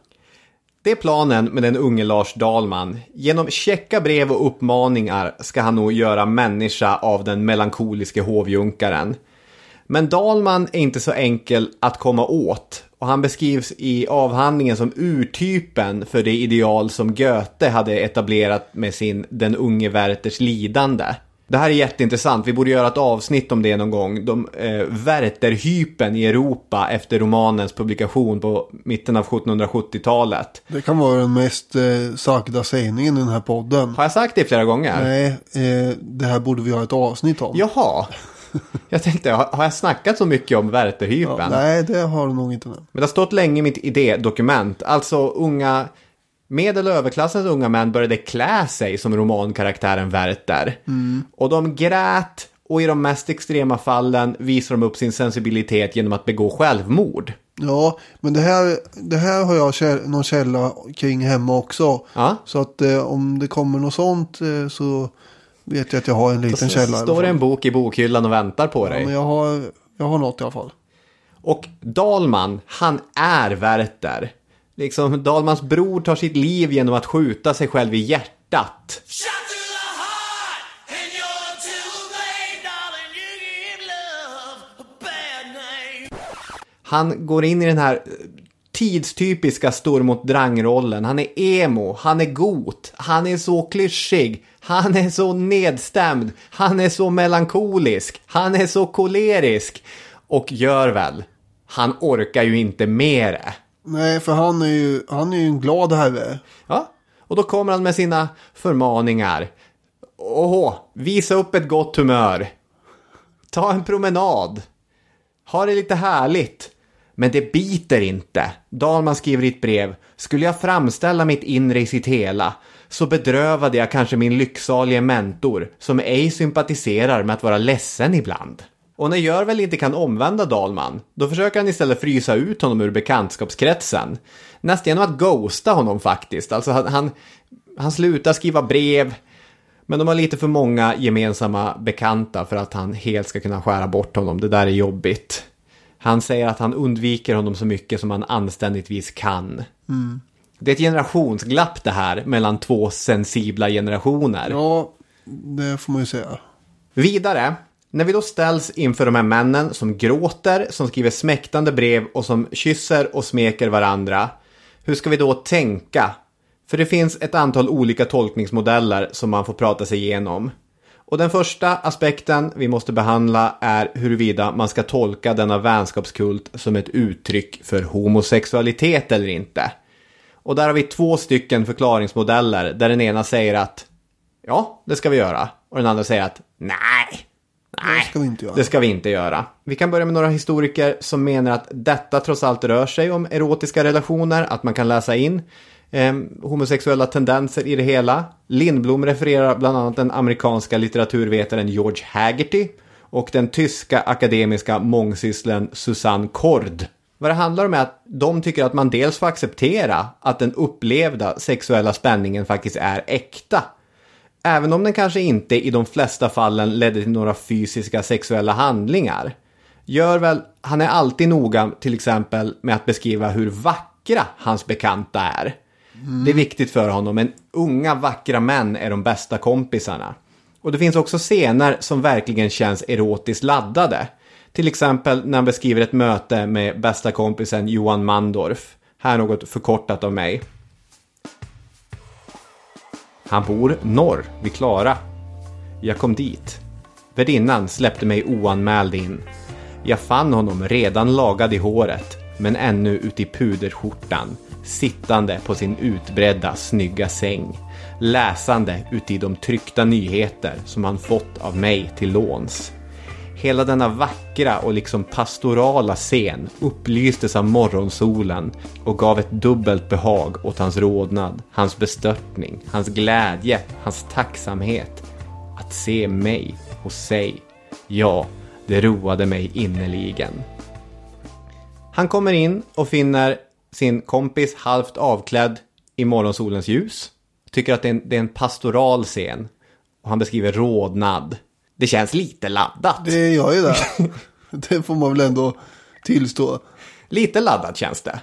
Det är planen med den unge Lars Dahlman. Genom checka brev och uppmaningar ska han nog göra människa av den melankoliske hovjunkaren. Men Dahlman är inte så enkel att komma åt och han beskrivs i avhandlingen som urtypen för det ideal som Goethe hade etablerat med sin Den unge Werthers lidande. Det här är jätteintressant, vi borde göra ett avsnitt om det någon gång. De, eh, Wertherhypen i Europa efter romanens publikation på mitten av 1770-talet. Det kan vara den mest eh, sagda sägningen i den här podden. Har jag sagt det flera gånger? Nej, eh, det här borde vi ha ett avsnitt om. Jaha. [laughs] Jag tänkte, har jag snackat så mycket om Wertherhypen? Ja, nej, det har du nog inte nu. Men det har stått länge i mitt idédokument. Alltså unga, medel och överklassens unga män började klä sig som romankaraktären Werther. Och de grät och i de mest extrema fallen visar de upp sin sensibilitet genom att begå självmord. Ja, men det här, det här har jag käll, någon källa kring hemma också. Ja. Så att eh, om det kommer något sånt eh, så vet jag att jag har en liten källa. Står det en bok i bokhyllan och väntar på Ja, dig. men jag har, jag har något i alla fall. Och Dalman, han är Werther. Liksom, Dalmans bror tar sitt liv genom att skjuta sig själv i hjärtat. Han går in i den här tidstypiska Stormot Drang-rollen. Han är emo, han är got, han är så klyschig, han är så nedstämd, han är så melankolisk, han är så kolerisk. Och gör väl, han orkar ju inte mer. Nej, för han är ju, han är ju en glad herre. Ja, och då kommer han med sina förmaningar. Åh, visa upp ett gott humör. Ta en promenad. Ha det lite härligt. Men det biter inte. Dalman skriver i ett brev. Skulle jag framställa mitt inre i sitt hela så bedrövade jag kanske min lycksalige mentor som ej sympatiserar med att vara ledsen ibland. Och när Görvel inte kan omvända Dalman, då försöker han istället frysa ut honom ur bekantskapskretsen. Nästan genom att ghosta honom faktiskt. Alltså han, han, han slutar skriva brev, men de har lite för många gemensamma bekanta för att han helt ska kunna skära bort honom. Det där är jobbigt. Han säger att han undviker honom så mycket som han anständigtvis kan. Det är ett generationsglapp det här mellan två sensibla generationer. Ja, det får man ju säga. Vidare, när vi då ställs inför de här männen som gråter, som skriver smäktande brev och som kysser och smeker varandra. Hur ska vi då tänka? För det finns ett antal olika tolkningsmodeller som man får prata sig igenom. Och den första aspekten vi måste behandla är huruvida man ska tolka denna vänskapskult som ett uttryck för homosexualitet eller inte. Och där har vi två stycken förklaringsmodeller där den ena säger att ja, det ska vi göra. Och den andra säger att nej, nej, Det ska vi inte göra. det ska vi inte göra. Vi kan börja med några historiker som menar att detta trots allt rör sig om erotiska relationer, att man kan läsa in eh, homosexuella tendenser i det hela. Lindblom refererar bland annat den amerikanska litteraturvetaren George Haggerty och den tyska akademiska mångsysslen Susanne Kord. Vad det handlar om är att de tycker att man dels får acceptera att den upplevda sexuella spänningen faktiskt är äkta. Även om den kanske inte i de flesta fallen ledde till några fysiska sexuella handlingar. Gör väl, han är alltid noga till exempel med att beskriva hur vackra hans bekanta är. Mm. Det är viktigt för honom, men unga vackra män är de bästa kompisarna. Och det finns också scener som verkligen känns erotiskt laddade. Till exempel när han beskriver ett möte med bästa kompisen Johan Mandorf. Här något förkortat av mig. Han bor norr vid Klara. Jag kom dit. Värdinnan släppte mig oanmäld in. Jag fann honom redan lagad i håret, men ännu ute i puderskjortan, sittande på sin utbredda snygga säng, läsande uti de tryckta nyheter som han fått av mig till låns. Hela denna vackra och liksom pastorala scen upplystes av morgonsolen och gav ett dubbelt behag åt hans rodnad, hans bestörtning, hans glädje, hans tacksamhet. Att se mig och sig, ja, det roade mig innerligen. Han kommer in och finner sin kompis halvt avklädd i morgonsolens ljus. Tycker att det är en, det är en pastoral scen. Och han beskriver rodnad. Det känns lite laddat. Det gör ju det. [laughs] det får man väl ändå tillstå. Lite laddat känns det.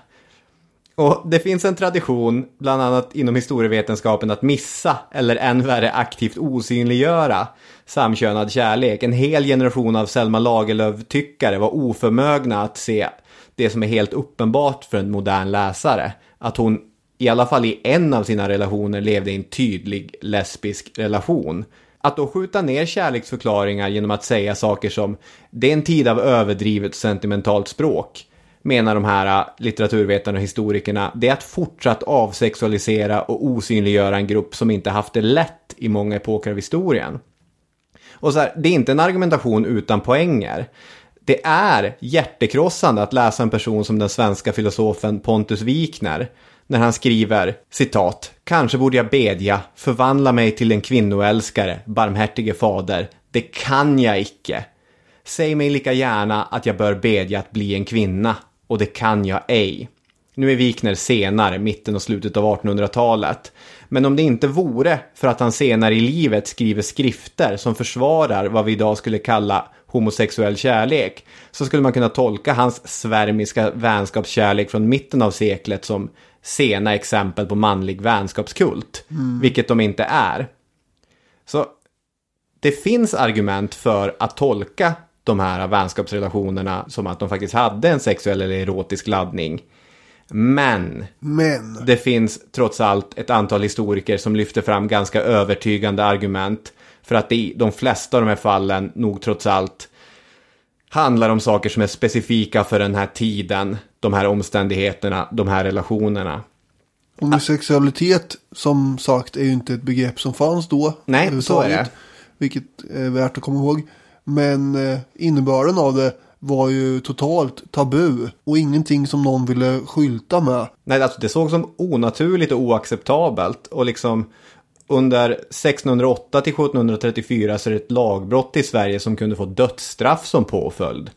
Och det finns en tradition, bland annat inom historievetenskapen, att missa eller än värre aktivt osynliggöra samkönad kärlek. En hel generation av Selma Lagerlöf-tyckare var oförmögna att se det som är helt uppenbart för en modern läsare. Att hon i alla fall i en av sina relationer levde i en tydlig lesbisk relation. Att då skjuta ner kärleksförklaringar genom att säga saker som det är en tid av överdrivet sentimentalt språk menar de här äh, litteraturvetarna och historikerna, det är att fortsatt avsexualisera och osynliggöra en grupp som inte haft det lätt i många epoker av historien. Och så här, det är inte en argumentation utan poänger. Det är hjärtekrossande att läsa en person som den svenska filosofen Pontus Wikner när han skriver citat Kanske borde jag bedja, förvandla mig till en kvinnoälskare, barmhärtige fader, Det kan jag icke. Säg mig lika gärna att jag bör bedja att bli en kvinna, och det kan jag ej. Nu är Wikner senare, mitten och slutet av 1800-talet. Men om det inte vore för att han senare i livet skriver skrifter som försvarar vad vi idag skulle kalla homosexuell kärlek, så skulle man kunna tolka hans svärmiska vänskapskärlek från mitten av seklet som sena exempel på manlig vänskapskult, vilket de inte är. Så det finns argument för att tolka de här vänskapsrelationerna som att de faktiskt hade en sexuell eller erotisk laddning. Men Men, det finns trots allt ett antal historiker som lyfter fram ganska övertygande argument för att det i de flesta av de här fallen nog trots allt handlar om saker som är specifika för den här tiden, de här omständigheterna, de här relationerna. homosexualitet som sagt är ju inte ett begrepp som fanns då. Nej, så är det. Vilket är värt att komma ihåg. Men eh, innebörden av det var ju totalt tabu. Och ingenting som någon ville skylta med. Nej, alltså det såg som onaturligt och oacceptabelt. Och liksom under 1608 till 1734 så är det ett lagbrott i Sverige som kunde få dödsstraff som påföljd.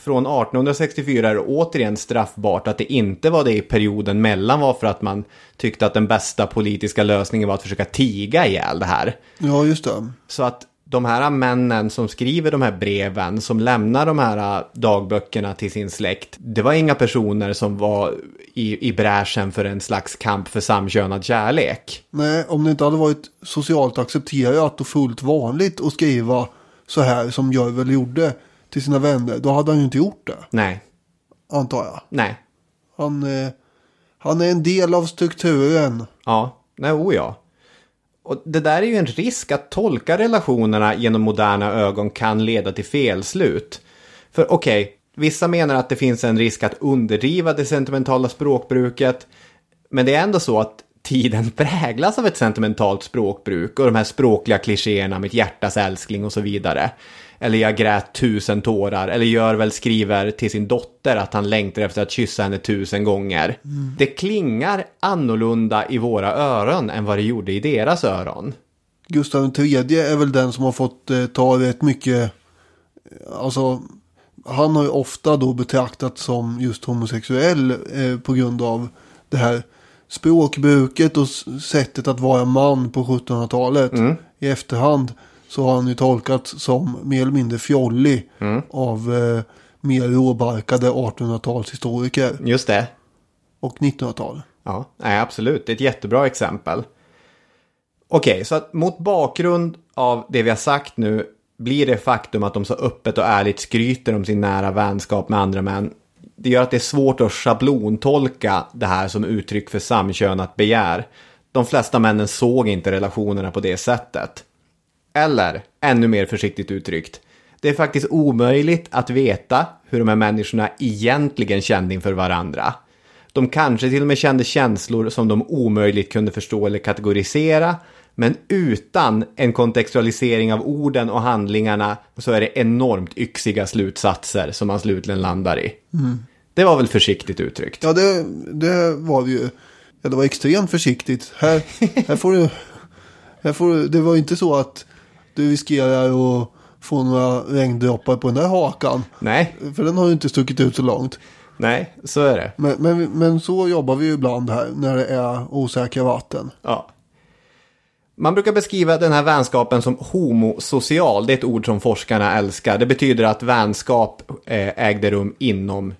Från 1864 är det återigen straffbart att det inte var det i perioden mellan var för att man tyckte att den bästa politiska lösningen var att försöka tiga ihjäl det här. Ja, just det. Så att de här männen som skriver de här breven, som lämnar de här dagböckerna till sin släkt, det var inga personer som var i, i bräschen för en slags kamp för samkönad kärlek. Nej, om det inte hade varit socialt accepterat och fullt vanligt att skriva så här som Görvel gjorde till sina vänner. Då hade han ju inte gjort det, Nej, antar jag. nej, Han, eh, han är en del av strukturen. ja, nej, o ja. Och det där är ju en risk att tolka relationerna genom moderna ögon kan leda till felslut. För okej, vissa menar att det finns en risk att underdriva det sentimentala språkbruket. Men det är ändå så att tiden präglas av ett sentimentalt språkbruk och de här språkliga klichéerna, mitt hjärtas älskling och så vidare. Eller jag grät tusen tårar, eller Görvel skriver till sin dotter att han längtar efter att kyssa henne tusen gånger. Det klingar annorlunda i våra öron än vad det gjorde i deras öron. Gustav III är väl den som har fått eh, ta rätt mycket. eh, Alltså, han har ju ofta då betraktats som just homosexuell eh, på grund av det här språkbruket och sättet att vara man på 1700-talet. I efterhand så har han ju tolkats som mer eller mindre fjollig av eh, mer råbarkade 1800-talshistoriker Just det. och 1900-tal. Ja, nej, absolut. Det är ett jättebra exempel. Okej, så att mot bakgrund av det vi har sagt nu blir det faktum att de så öppet och ärligt skryter om sin nära vänskap med andra män. Det gör att det är svårt att schablontolka det här som uttryck för samkönat begär. De flesta männen såg inte relationerna på det sättet. Eller, ännu mer försiktigt uttryckt, det är faktiskt omöjligt att veta hur de här människorna egentligen kände inför varandra. De kanske till och med kände känslor som de omöjligt kunde förstå eller kategorisera. Men utan en kontextualisering av orden och handlingarna så är det enormt yxiga slutsatser som man slutligen landar i. Det var väl försiktigt uttryckt. Ja, det, det var det ju. Ja, det var extremt försiktigt. Här, här får du... Här får du det var inte så att du riskerar att få några regndroppar på den där hakan. Nej, För den har ju inte stuckit ut så långt. nej, så är det. Men, men, men så jobbar vi ju ibland här när det är osäkra vatten. Ja. Man brukar beskriva den här vänskapen som homosocial. Det är ett ord som forskarna älskar. Det betyder att vänskap eh, ägde rum inom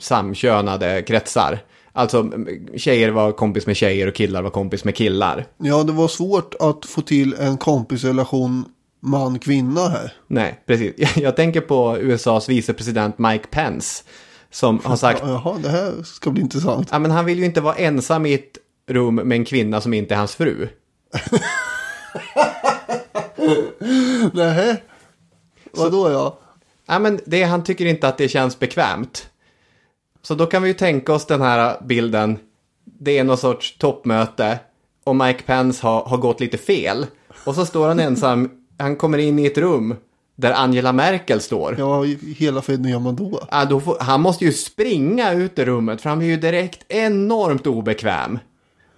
samkönade kretsar. Alltså tjejer var kompis med tjejer och killar var kompis med killar. Ja, det var svårt att få till en kompisrelation man-kvinna här. Nej, precis. [laughs] Jag tänker på USAs vicepresident Mike Pence. Som har sagt, [laughs] Jaha, det här ska bli intressant. ja men han vill ju inte vara ensam i ett rum med en kvinna som inte är hans fru. [laughs] Nej. Vadå ja? Ja, men det, han tycker inte att det känns bekvämt. Så då kan vi ju tänka oss den här bilden. Det är någon sorts toppmöte och Mike Pence har, har gått lite fel. Och så står han ensam, han kommer in i ett rum där Angela Merkel står. Ja, hela friden gör man då. Ja, då får, han måste ju springa ut ur rummet för han blir ju direkt enormt obekväm.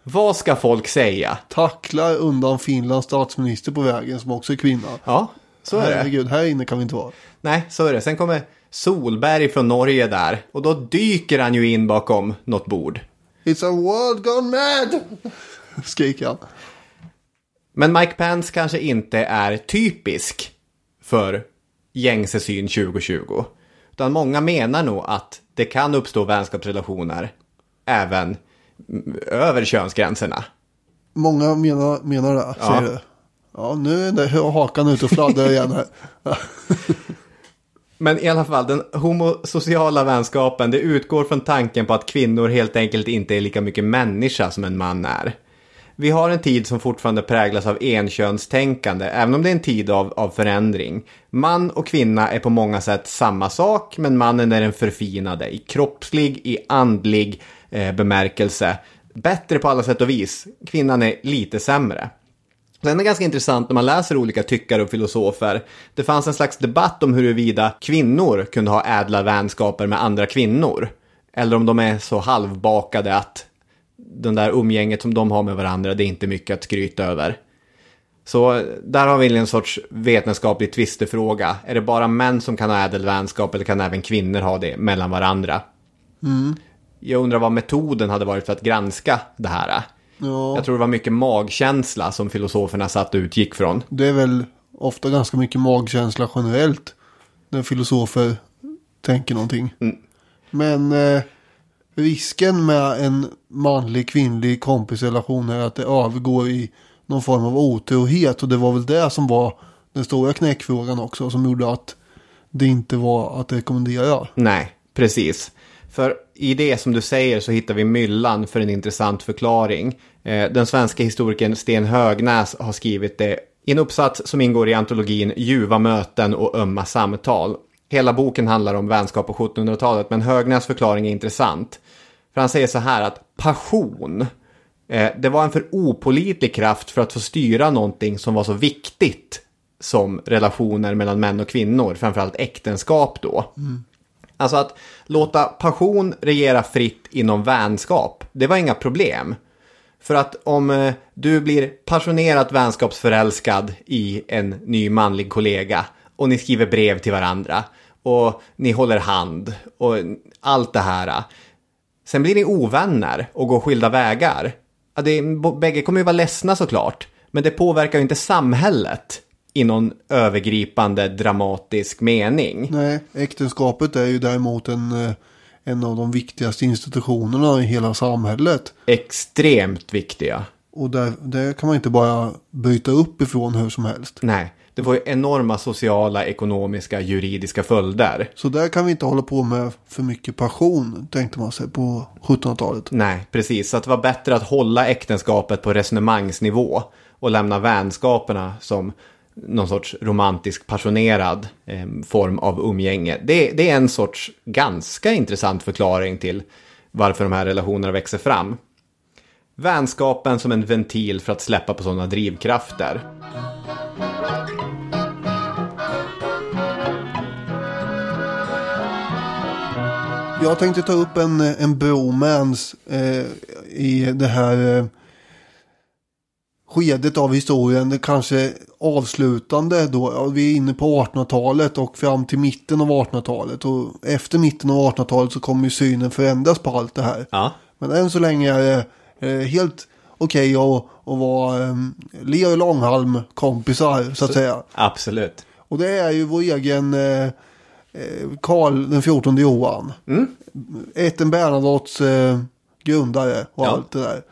Vad ska folk säga? Tacklar undan Finlands statsminister på vägen som också är kvinna. Ja, Så är det. Herregud, här inne kan vi inte vara. Nej, så är det. Sen kommer Solberg från Norge där. Och då dyker han ju in bakom något bord. It's a world gone mad! [laughs] Skriker han. Men Mike Pence kanske inte är typisk för gängse syn 2020. Utan många menar nog att det kan uppstå vänskapsrelationer även över könsgränserna. Många menar, menar det, säger du. Ja, nu är det hakan ute och fladdrar igen. [laughs] Men i alla fall, den homosociala vänskapen, det utgår från tanken på att kvinnor helt enkelt inte är lika mycket människa som en man är. Vi har en tid som fortfarande präglas av enkönstänkande, även om det är en tid av, av förändring. Man och kvinna är på många sätt samma sak, men mannen är den förfinade i kroppslig, i andlig eh, bemärkelse. Bättre på alla sätt och vis. Kvinnan är lite sämre. Sen är det ganska intressant när man läser olika tyckare och filosofer. Det fanns en slags debatt om huruvida kvinnor kunde ha ädla vänskaper med andra kvinnor. Eller om de är så halvbakade att den där umgänget som de har med varandra, det är inte mycket att skryta över. Så där har vi en sorts vetenskaplig tvistefråga. Är det bara män som kan ha ädel vänskap eller kan även kvinnor ha det mellan varandra? Jag undrar vad metoden hade varit för att granska det här. Ja, Jag tror det var mycket magkänsla som filosoferna satt och utgick från. det är väl ofta ganska mycket magkänsla generellt. När filosofer tänker någonting. Men eh, risken med en manlig kvinnlig kompisrelation är att det övergår i någon form av otrohet. Och det var väl det som var den stora knäckfrågan också. Som gjorde att det inte var att rekommendera. Nej, precis. För i det som du säger så hittar vi myllan för en intressant förklaring. Eh, den svenska historikern Sten Högnäs har skrivit det i en uppsats som ingår i antologin Ljuva möten och ömma samtal. Hela boken handlar om vänskap på 1700-talet, men Högnäs förklaring är intressant. För han säger så här att passion, eh, det var en för opolitlig kraft för att få styra någonting som var så viktigt som relationer mellan män och kvinnor, framförallt äktenskap då. Alltså att låta passion regera fritt inom vänskap, det var inga problem. För att om eh, du blir passionerat vänskapsförälskad i en ny manlig kollega och ni skriver brev till varandra och ni håller hand och allt det här. Sen blir ni ovänner och går skilda vägar. Ja, det, bägge kommer ju vara ledsna såklart, men det påverkar ju inte samhället i någon övergripande dramatisk mening. Nej, äktenskapet är ju däremot en, eh, en av de viktigaste institutionerna i hela samhället. Extremt viktiga. Och där, där kan man inte bara bryta upp ifrån hur som helst. Nej, det får ju enorma sociala, ekonomiska, juridiska följder. Så där kan vi inte hålla på med för mycket passion, tänkte man sig på 1700-talet. Nej, precis. Så det var bättre att hålla äktenskapet på resonemangsnivå och lämna vänskaperna som någon sorts romantisk passionerad eh, form av umgänge. Det, det är en sorts ganska intressant förklaring till varför de här relationerna växer fram. Vänskapen som en ventil för att släppa på sådana drivkrafter. Jag tänkte ta upp en, en bromance eh, i det här eh, skedet av historien. Det kanske avslutande då. Vi är inne på 1800-talet och fram till mitten av 1800-talet. Och efter mitten av 1800-talet så kommer ju synen förändras på allt det här. Ja, Men än så länge är det eh, helt okej att, att vara eh, Leo Långhalm kompisar så att säga. absolut. Och det är ju vår egen eh, Karl den 14 Johan. Mm. Bernadottes eh, grundare och Ja. allt det där.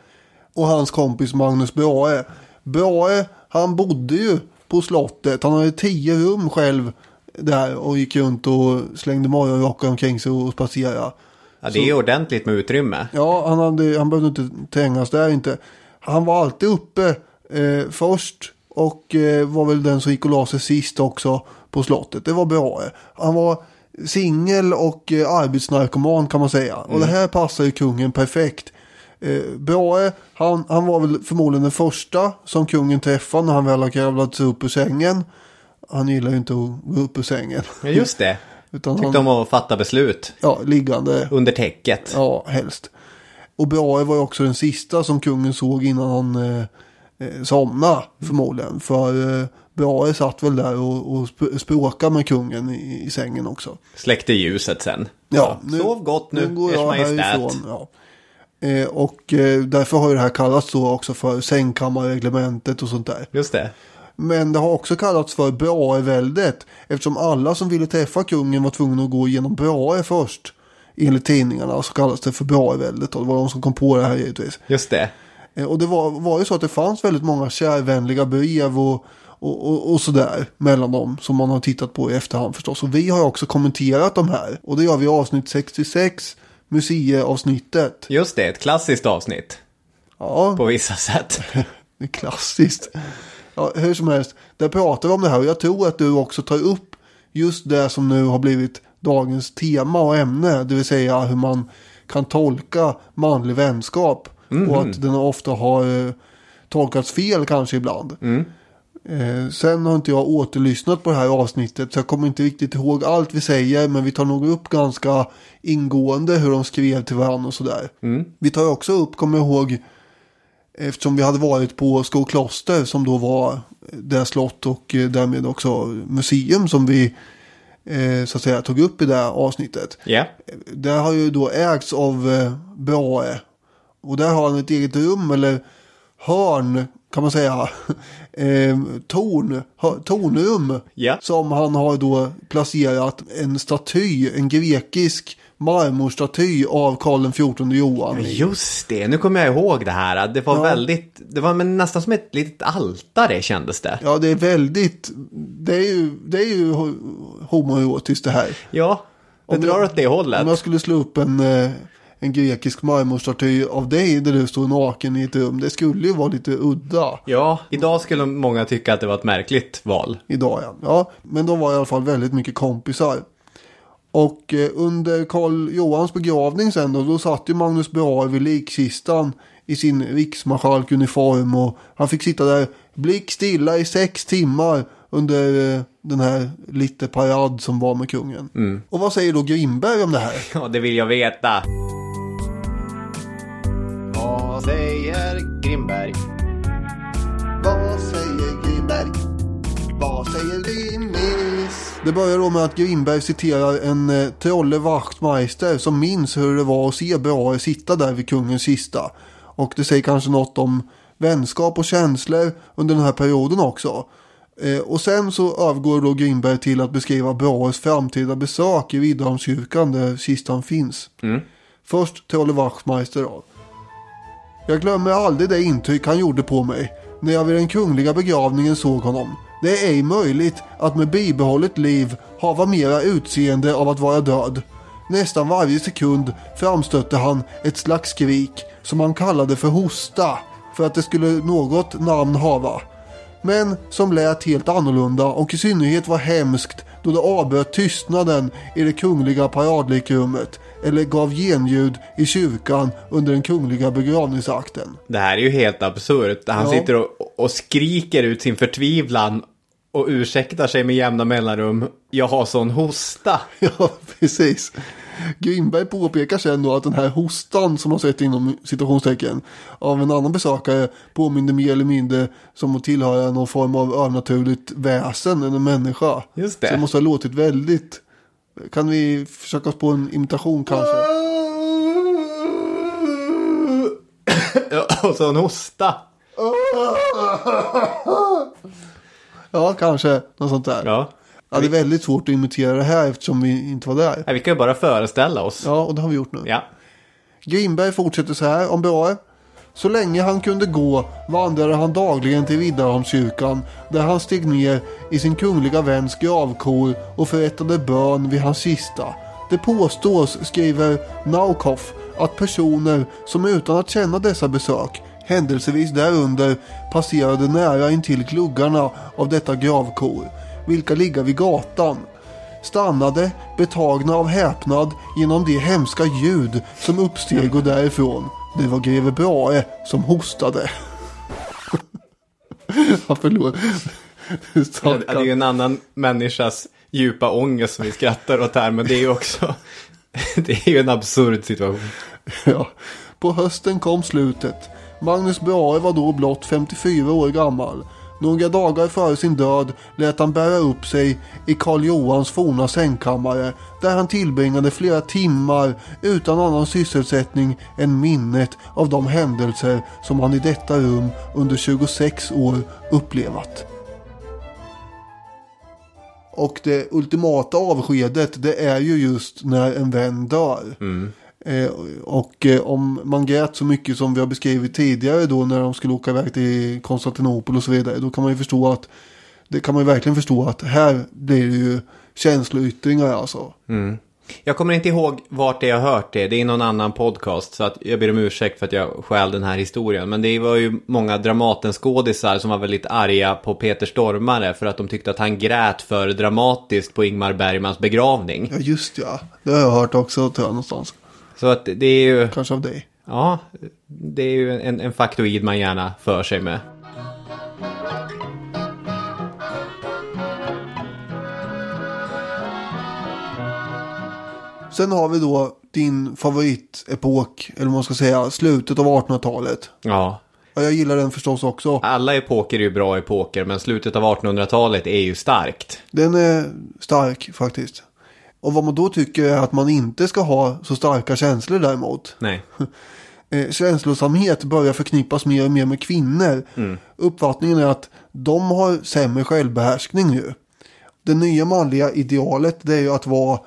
Och hans kompis Magnus Brahe. Brahe, han bodde ju på slottet. Han hade tio rum själv där och gick runt och slängde morgonrockar omkring sig och spatserade. Ja, det är ordentligt med utrymme. Ja, han, hade, han behövde inte trängas där inte. Han var alltid uppe eh, först och eh, var väl den som gick och la sig sist också på slottet. Det var bra. Han var singel och eh, arbetsnarkoman kan man säga. Och det här passar ju kungen perfekt. Eh, Brahe, han, han var väl förmodligen den första som kungen träffade när han väl har kravlat sig upp ur sängen. Han gillar ju inte att gå upp ur sängen. Ja, just det. [laughs] Utan Tyckte han, om att fatta beslut ja, liggande. under täcket. Ja, helst. Och Brahe var ju också den sista som kungen såg innan han eh, eh, somnade förmodligen. För eh, Brahe satt väl där och, och sp- språkade med kungen i, i sängen också. Släckte ljuset sen. Ja, Så, Sov gott nu, går ers jag härifrån. Ja. Eh, och eh, därför har ju det här kallats då också för sängkammarreglementet och sånt där. Just det. Men det har också kallats för Brahe-väldet eftersom alla som ville träffa kungen var tvungna att gå igenom Brahe först. Enligt tidningarna så kallas det för Brahe-väldet och det var de som kom på det här givetvis. Just det. Eh, Och det var, var ju så att det fanns väldigt många kärvänliga brev och, och, och, och sådär mellan dem som man har tittat på i efterhand förstås. Och vi har också kommenterat de här och det gör vi i avsnitt 66, museiavsnittet. Just det, ett klassiskt avsnitt. Ja, På vissa sätt. [laughs] det är klassiskt. Ja, hur som helst, där pratar vi om det här och jag tror att du också tar upp just det som nu har blivit dagens tema och ämne. Det vill säga hur man kan tolka manlig vänskap. Och att den ofta har eh, tolkats fel kanske ibland. Eh, sen har inte jag återlyssnat på det här avsnittet så jag kommer inte riktigt ihåg allt vi säger men vi tar nog upp ganska ingående hur de skrev till varandra och sådär. Vi tar också upp, kommer jag ihåg, eftersom vi hade varit på Skokloster som då var det slott och eh, därmed också museum som vi eh, så att säga tog upp i det avsnittet. Ja. Det har ju då ägts av eh, Brahe. Och där har han ett eget rum eller hörn kan man säga. [laughs] eh, torn, tornrum. Ja. Som han har då placerat en staty, en grekisk marmorstaty av Karl XIV Johan. i. Just det, nu kommer jag ihåg det här. Det var Ja. väldigt, det var men nästan som ett litet altare kändes det. Ja, det är väldigt, det är ju, det är ju ho- homoerotiskt det här. Ja, det Om drar jag- åt det hållet. Om jag skulle slå upp en, eh, en grekisk marmorstaty av dig där du står naken i ett rum. Det skulle ju vara lite udda Ja, idag skulle många tycka att det var ett märkligt val. idag. Ja. ja, men de var i alla fall väldigt mycket kompisar. Och eh, under Karl Johans begravning sen då, då satt ju Magnus Brahe vid likkistan i sin riksmarskalkuniform och han fick sitta där blickstilla i sex timmar under eh, den här lite parad som var med kungen. Och vad säger då Grimberg om det här? [laughs] Ja, det vill jag veta. Vad säger Grimberg? Vad säger Grimberg? Vad säger Grimmis? Det börjar då med att Grimberg citerar en eh, Trolle Wachtmeister som minns hur det var att se Brahe sitta där vid kungens kista. Och det säger kanske något om vänskap och känslor under den här perioden också. Eh, och sen så övergår då Grimberg till att beskriva Brahes framtida besök i Riddarholmskyrkan där kistan finns. Först Trolle Wachtmeister då. Jag glömmer aldrig det intryck han gjorde på mig när jag vid den kungliga begravningen såg honom. Det är ej möjligt att med bibehållet liv hava mera utseende av att vara död. Nästan varje sekund framstötte han ett slags skrik som han kallade för hosta för att det skulle något namn hava. Men som lät helt annorlunda och i synnerhet var hemskt då det avbröt tystnaden i det kungliga paradlikrummet eller gav genljud i kyrkan under den kungliga begravningsakten. Det här är ju helt absurt. Han Ja. sitter och, och skriker ut sin förtvivlan och ursäktar sig med jämna mellanrum. Jag har sån hosta. [laughs] Ja, precis. Grimberg påpekar sen då att den här hostan som man sett inom citationstecken av en annan besökare påminner mer eller mindre som att tillhöra någon form av övernaturligt väsen än en människa. Just det. Så det måste ha låtit väldigt... Kan vi försöka oss på en imitation kanske? och så en hosta. Ja, kanske. Något sånt där. Ja. Ja, det är väldigt svårt att imitera det här eftersom vi inte var där. Nej, vi kan ju bara föreställa oss. Ja, och det har vi gjort nu. Ja. Grimberg fortsätter så här om Brahe. Så länge han kunde gå vandrade han dagligen till Riddarholmskyrkan där han steg ner i sin kungliga väns gravkor och förrättade bön vid hans kista. Det påstås, skriver Naukoff, att personer som utan att känna dessa besök händelsevis därunder passerade nära intill gluggarna av detta gravkor, vilka ligga vid gatan stannade betagna av häpnad genom de hemska ljud som uppsteg och därifrån. Det var greve Brahe som hostade. [laughs] förlåt. Det är ju en annan människas djupa ångest som vi skrattar åt här. Men det är ju också... [laughs] det är ju en absurd situation. Ja. På hösten kom slutet. Magnus Brahe var då blott 54 år gammal. Några dagar före sin död lät han bära upp sig i Karl Johans forna sängkammare där han tillbringade flera timmar utan annan sysselsättning än minnet av de händelser som han i detta rum under 26 år upplevat. Och det ultimata avskedet det är ju just när en vän dör. Mm och eh, om man grät så mycket som vi har beskrivit tidigare då när de skulle åka iväg till Konstantinopel och så vidare. Då kan man ju förstå att det kan man ju verkligen förstå att här blir det ju känsloyttringar alltså. Jag kommer inte ihåg vart det jag hört det. Det är i någon annan podcast. Så att jag ber om ursäkt för att jag stjäl den här historien. Men det var ju många Dramatenskådisar som var väldigt arga på Peter Stormare. För att de tyckte att han grät för dramatiskt på Ingmar Bergmans begravning. Ja just ja, det har jag hört också tror jag någonstans. Så att det är ju... Kanske av dig. Ja, det är ju en, en faktoid man gärna för sig med. Sen har vi då din favoritepok, eller vad man ska säga, slutet av 1800-talet. Ja. Ja, jag gillar den förstås också. Alla epoker är ju bra epoker, men slutet av 1800-talet är ju starkt. Den är stark faktiskt. Och vad man då tycker är att man inte ska ha så starka känslor däremot. Nej. [laughs] Eh, känslosamhet börjar förknippas mer och mer med kvinnor. Uppfattningen är att de har sämre självbehärskning nu. Det nya manliga idealet det är ju att vara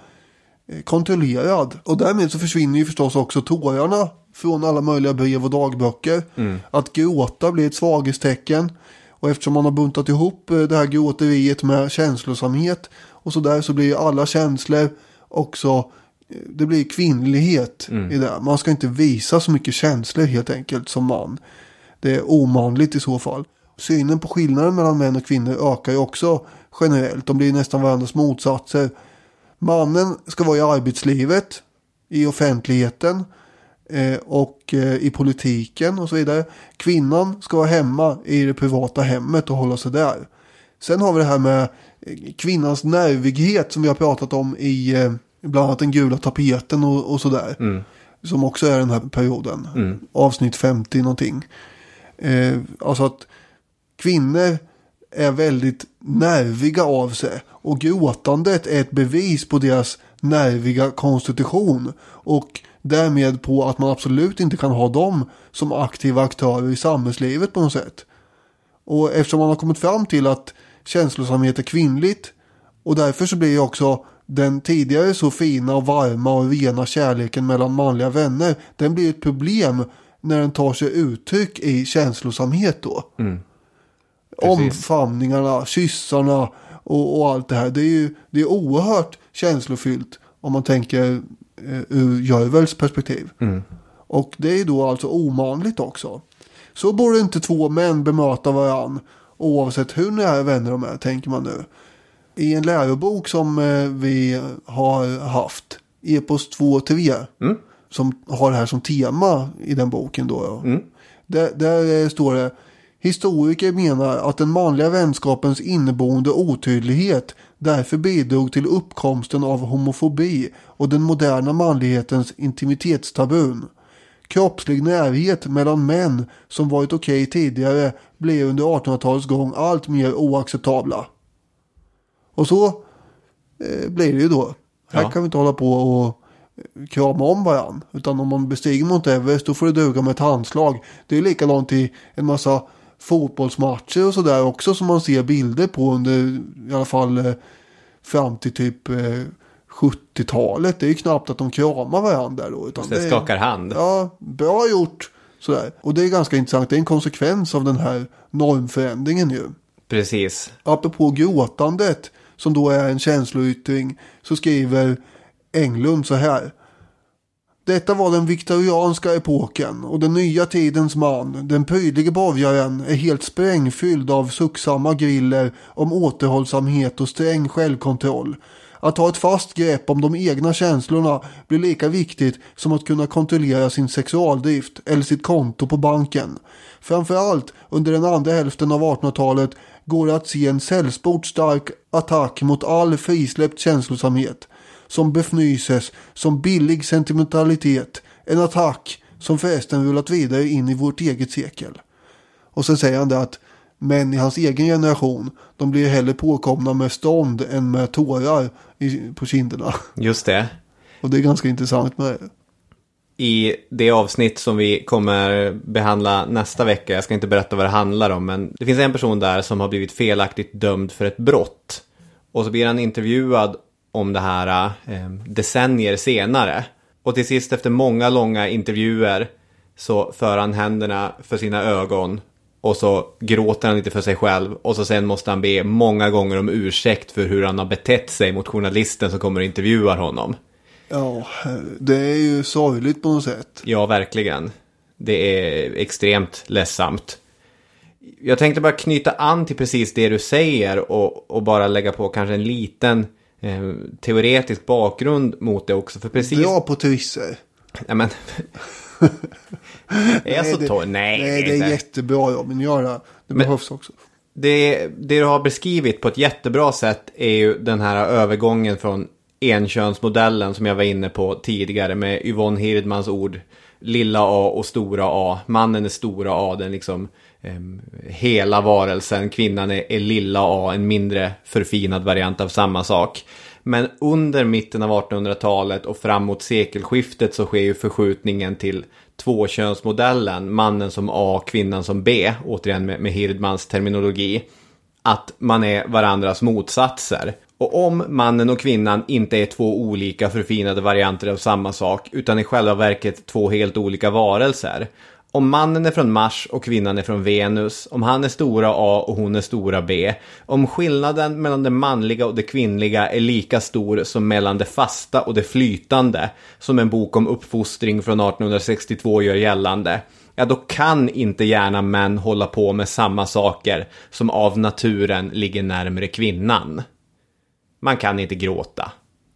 eh, kontrollerad. Och därmed så försvinner ju förstås också tårarna från alla möjliga brev och dagböcker. Att gråta blir ett svaghetstecken. Och eftersom man har buntat ihop eh, det här gråteriet med känslosamhet och sådär så blir alla känslor också eh, det blir kvinnlighet i det. Man ska inte visa så mycket känslor helt enkelt som man. Det är omanligt i så fall. Synen på skillnaden mellan män och kvinnor ökar ju också generellt. De blir nästan varandras motsatser. Mannen ska vara i arbetslivet, i offentligheten eh, och eh, i politiken och så vidare. Kvinnan ska vara hemma i det privata hemmet och hålla sig där. Sen har vi det här med kvinnans nervighet som vi har pratat om i eh, bland annat den gula tapeten och, och sådär. Som också är den här perioden. Avsnitt 50 någonting. Eh, alltså att kvinnor är väldigt nerviga av sig. Och gråtandet är ett bevis på deras nerviga konstitution. Och därmed på att man absolut inte kan ha dem som aktiva aktörer i samhällslivet på något sätt. Och eftersom man har kommit fram till att känslosamhet är kvinnligt och därför så blir ju också den tidigare så fina och varma och rena kärleken mellan manliga vänner den blir ett problem när den tar sig uttryck i känslosamhet då. Omfamningarna, kyssarna och, och allt det här. Det är ju det är oerhört känslofyllt om man tänker eh, ur Görvels perspektiv. Och det är då alltså omanligt också. Så borde inte två män bemöta varann oavsett hur nära vänner de är, tänker man nu. I en lärobok som eh, vi har haft, Epos 2 och 3, som har det här som tema i den boken då. Ja. Där, där eh, står det Historiker menar att den manliga vänskapens inneboende otydlighet därför bidrog till uppkomsten av homofobi och den moderna manlighetens intimitetstabun. Kroppslig närhet mellan män som varit okej tidigare blev under 1800-talets gång allt mer oacceptabla. Och så eh, blir det ju då. Här Ja. kan vi inte hålla på och eh, krama om varandra. Utan om man bestiger Mount Everest då får det duga med ett handslag. Det är likadant i en massa fotbollsmatcher och sådär också som man ser bilder på under i alla fall eh, fram till typ eh, 70-talet. Det är ju knappt att de kramar varandra då. Utan Det är- skakar hand. Ja, bra gjort. Sådär. Och det är ganska intressant. Det är en konsekvens av den här normförändringen ju. Precis. Apropå gråtandet som då är en känsloyttring så skriver Englund så här. Detta var den viktorianska epoken och den nya tidens man, den prydlige borgaren, är helt sprängfylld av sucksamma griller om återhållsamhet och sträng självkontroll. Att ha ett fast grepp om de egna känslorna blir lika viktigt som att kunna kontrollera sin sexualdrift eller sitt konto på banken. Framförallt under den andra hälften av 1800-talet går det att se en sällsport stark attack mot all frisläppt känslosamhet som befnyses som billig sentimentalitet. En attack som förresten rullat vidare in i vårt eget sekel. Och så säger han det att män i hans egen generation, de blir hellre påkomna med stånd än med tårar i, på kinderna. Just det. Och det är ganska intressant med det. I det avsnitt som vi kommer behandla nästa vecka, jag ska inte berätta vad det handlar om, men det finns en person där som har blivit felaktigt dömd för ett brott. Och så blir han intervjuad om det här eh, decennier senare. Och till sist efter många långa intervjuer så för han händerna för sina ögon och så gråter han lite för sig själv och så sen måste han be många gånger om ursäkt för hur han har betett sig mot journalisten som kommer och intervjuar honom. Ja, det är ju sorgligt på något sätt. Ja, verkligen. Det är extremt ledsamt. Jag tänkte bara knyta an till precis det du säger och, och bara lägga på kanske en liten eh, teoretisk bakgrund mot det också. För precis... Bra på twisser. Ja, men... [laughs] är jag så det, torr? Nej, nej, det är inte. jättebra Robin. Gör det. Det behövs också. det, det du har beskrivit på ett jättebra sätt är ju den här övergången från enkönsmodellen som jag var inne på tidigare med Yvonne Hirdmans ord. Lilla A och stora A. Mannen är stora A, den liksom em, hela varelsen. Kvinnan är, är lilla A, en mindre förfinad variant av samma sak. Men under mitten av 1800-talet och framåt sekelskiftet så sker ju förskjutningen till tvåkönsmodellen. Mannen som A, kvinnan som B. Återigen med, med Hirdmans terminologi att man är varandras motsatser. Och om mannen och kvinnan inte är två olika förfinade varianter av samma sak, utan i själva verket två helt olika varelser. Om mannen är från Mars och kvinnan är från Venus, om han är stora A och hon är stora B, om skillnaden mellan det manliga och det kvinnliga är lika stor som mellan det fasta och det flytande, som en bok om uppfostring från 1862 gör gällande, ja då kan inte gärna män hålla på med samma saker som av naturen ligger närmre kvinnan. Man kan inte gråta.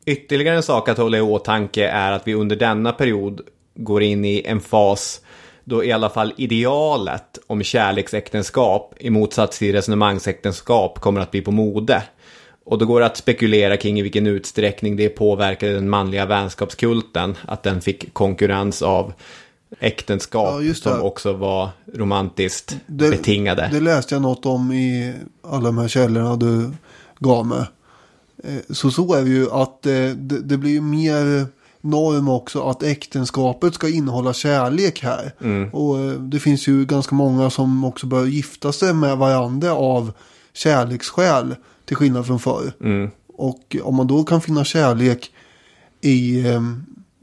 Ytterligare en sak att hålla i åtanke är att vi under denna period går in i en fas då i alla fall idealet om kärleksäktenskap i motsats till resonemangsäktenskap kommer att bli på mode. Och då går det att spekulera kring i vilken utsträckning det påverkade den manliga vänskapskulten, att den fick konkurrens av äktenskap Ja, som också var romantiskt Det, betingade. det läste jag något om i alla de här källorna du gav mig. Eh, Så så är det ju att eh, det, det blir ju mer norm också att äktenskapet ska innehålla kärlek här. Och eh, det finns ju ganska många som också börjar gifta sig med varandra av kärleksskäl. Till skillnad från förr. Och om man då kan finna kärlek i eh,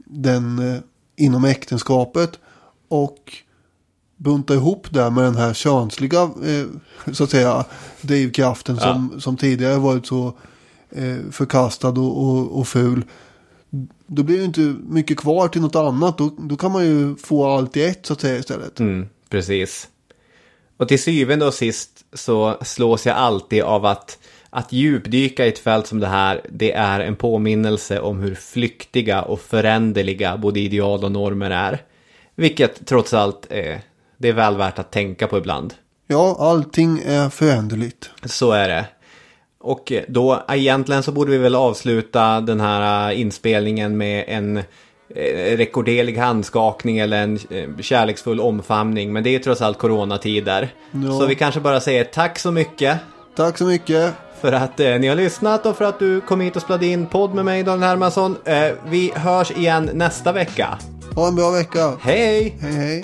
den, eh, inom äktenskapet och bunta ihop det med den här könsliga eh, så att säga drivkraften som, som tidigare varit så förkastad och, och, och ful. Då blir det inte mycket kvar till något annat. Då, då kan man ju få allt i ett så att säga istället. Mm, precis. Och till syvende och sist så slås jag alltid av att, att djupdyka i ett fält som det här, det är en påminnelse om hur flyktiga och föränderliga både ideal och normer är. Vilket trots allt är, det är väl värt att tänka på ibland. Ja, allting är föränderligt. Så är det. Och då egentligen så borde vi väl avsluta den här inspelningen med en eh, rekorderlig handskakning eller en eh, kärleksfull omfamning. Men det är trots allt coronatider. Ja. Så vi kanske bara säger tack så mycket Tack så mycket. för att eh, ni har lyssnat och för att du kom hit och spelade in podd med mig Daniel Hermansson. Eh, vi hörs igen nästa vecka. Ha en bra vecka. Hej! Hej hej.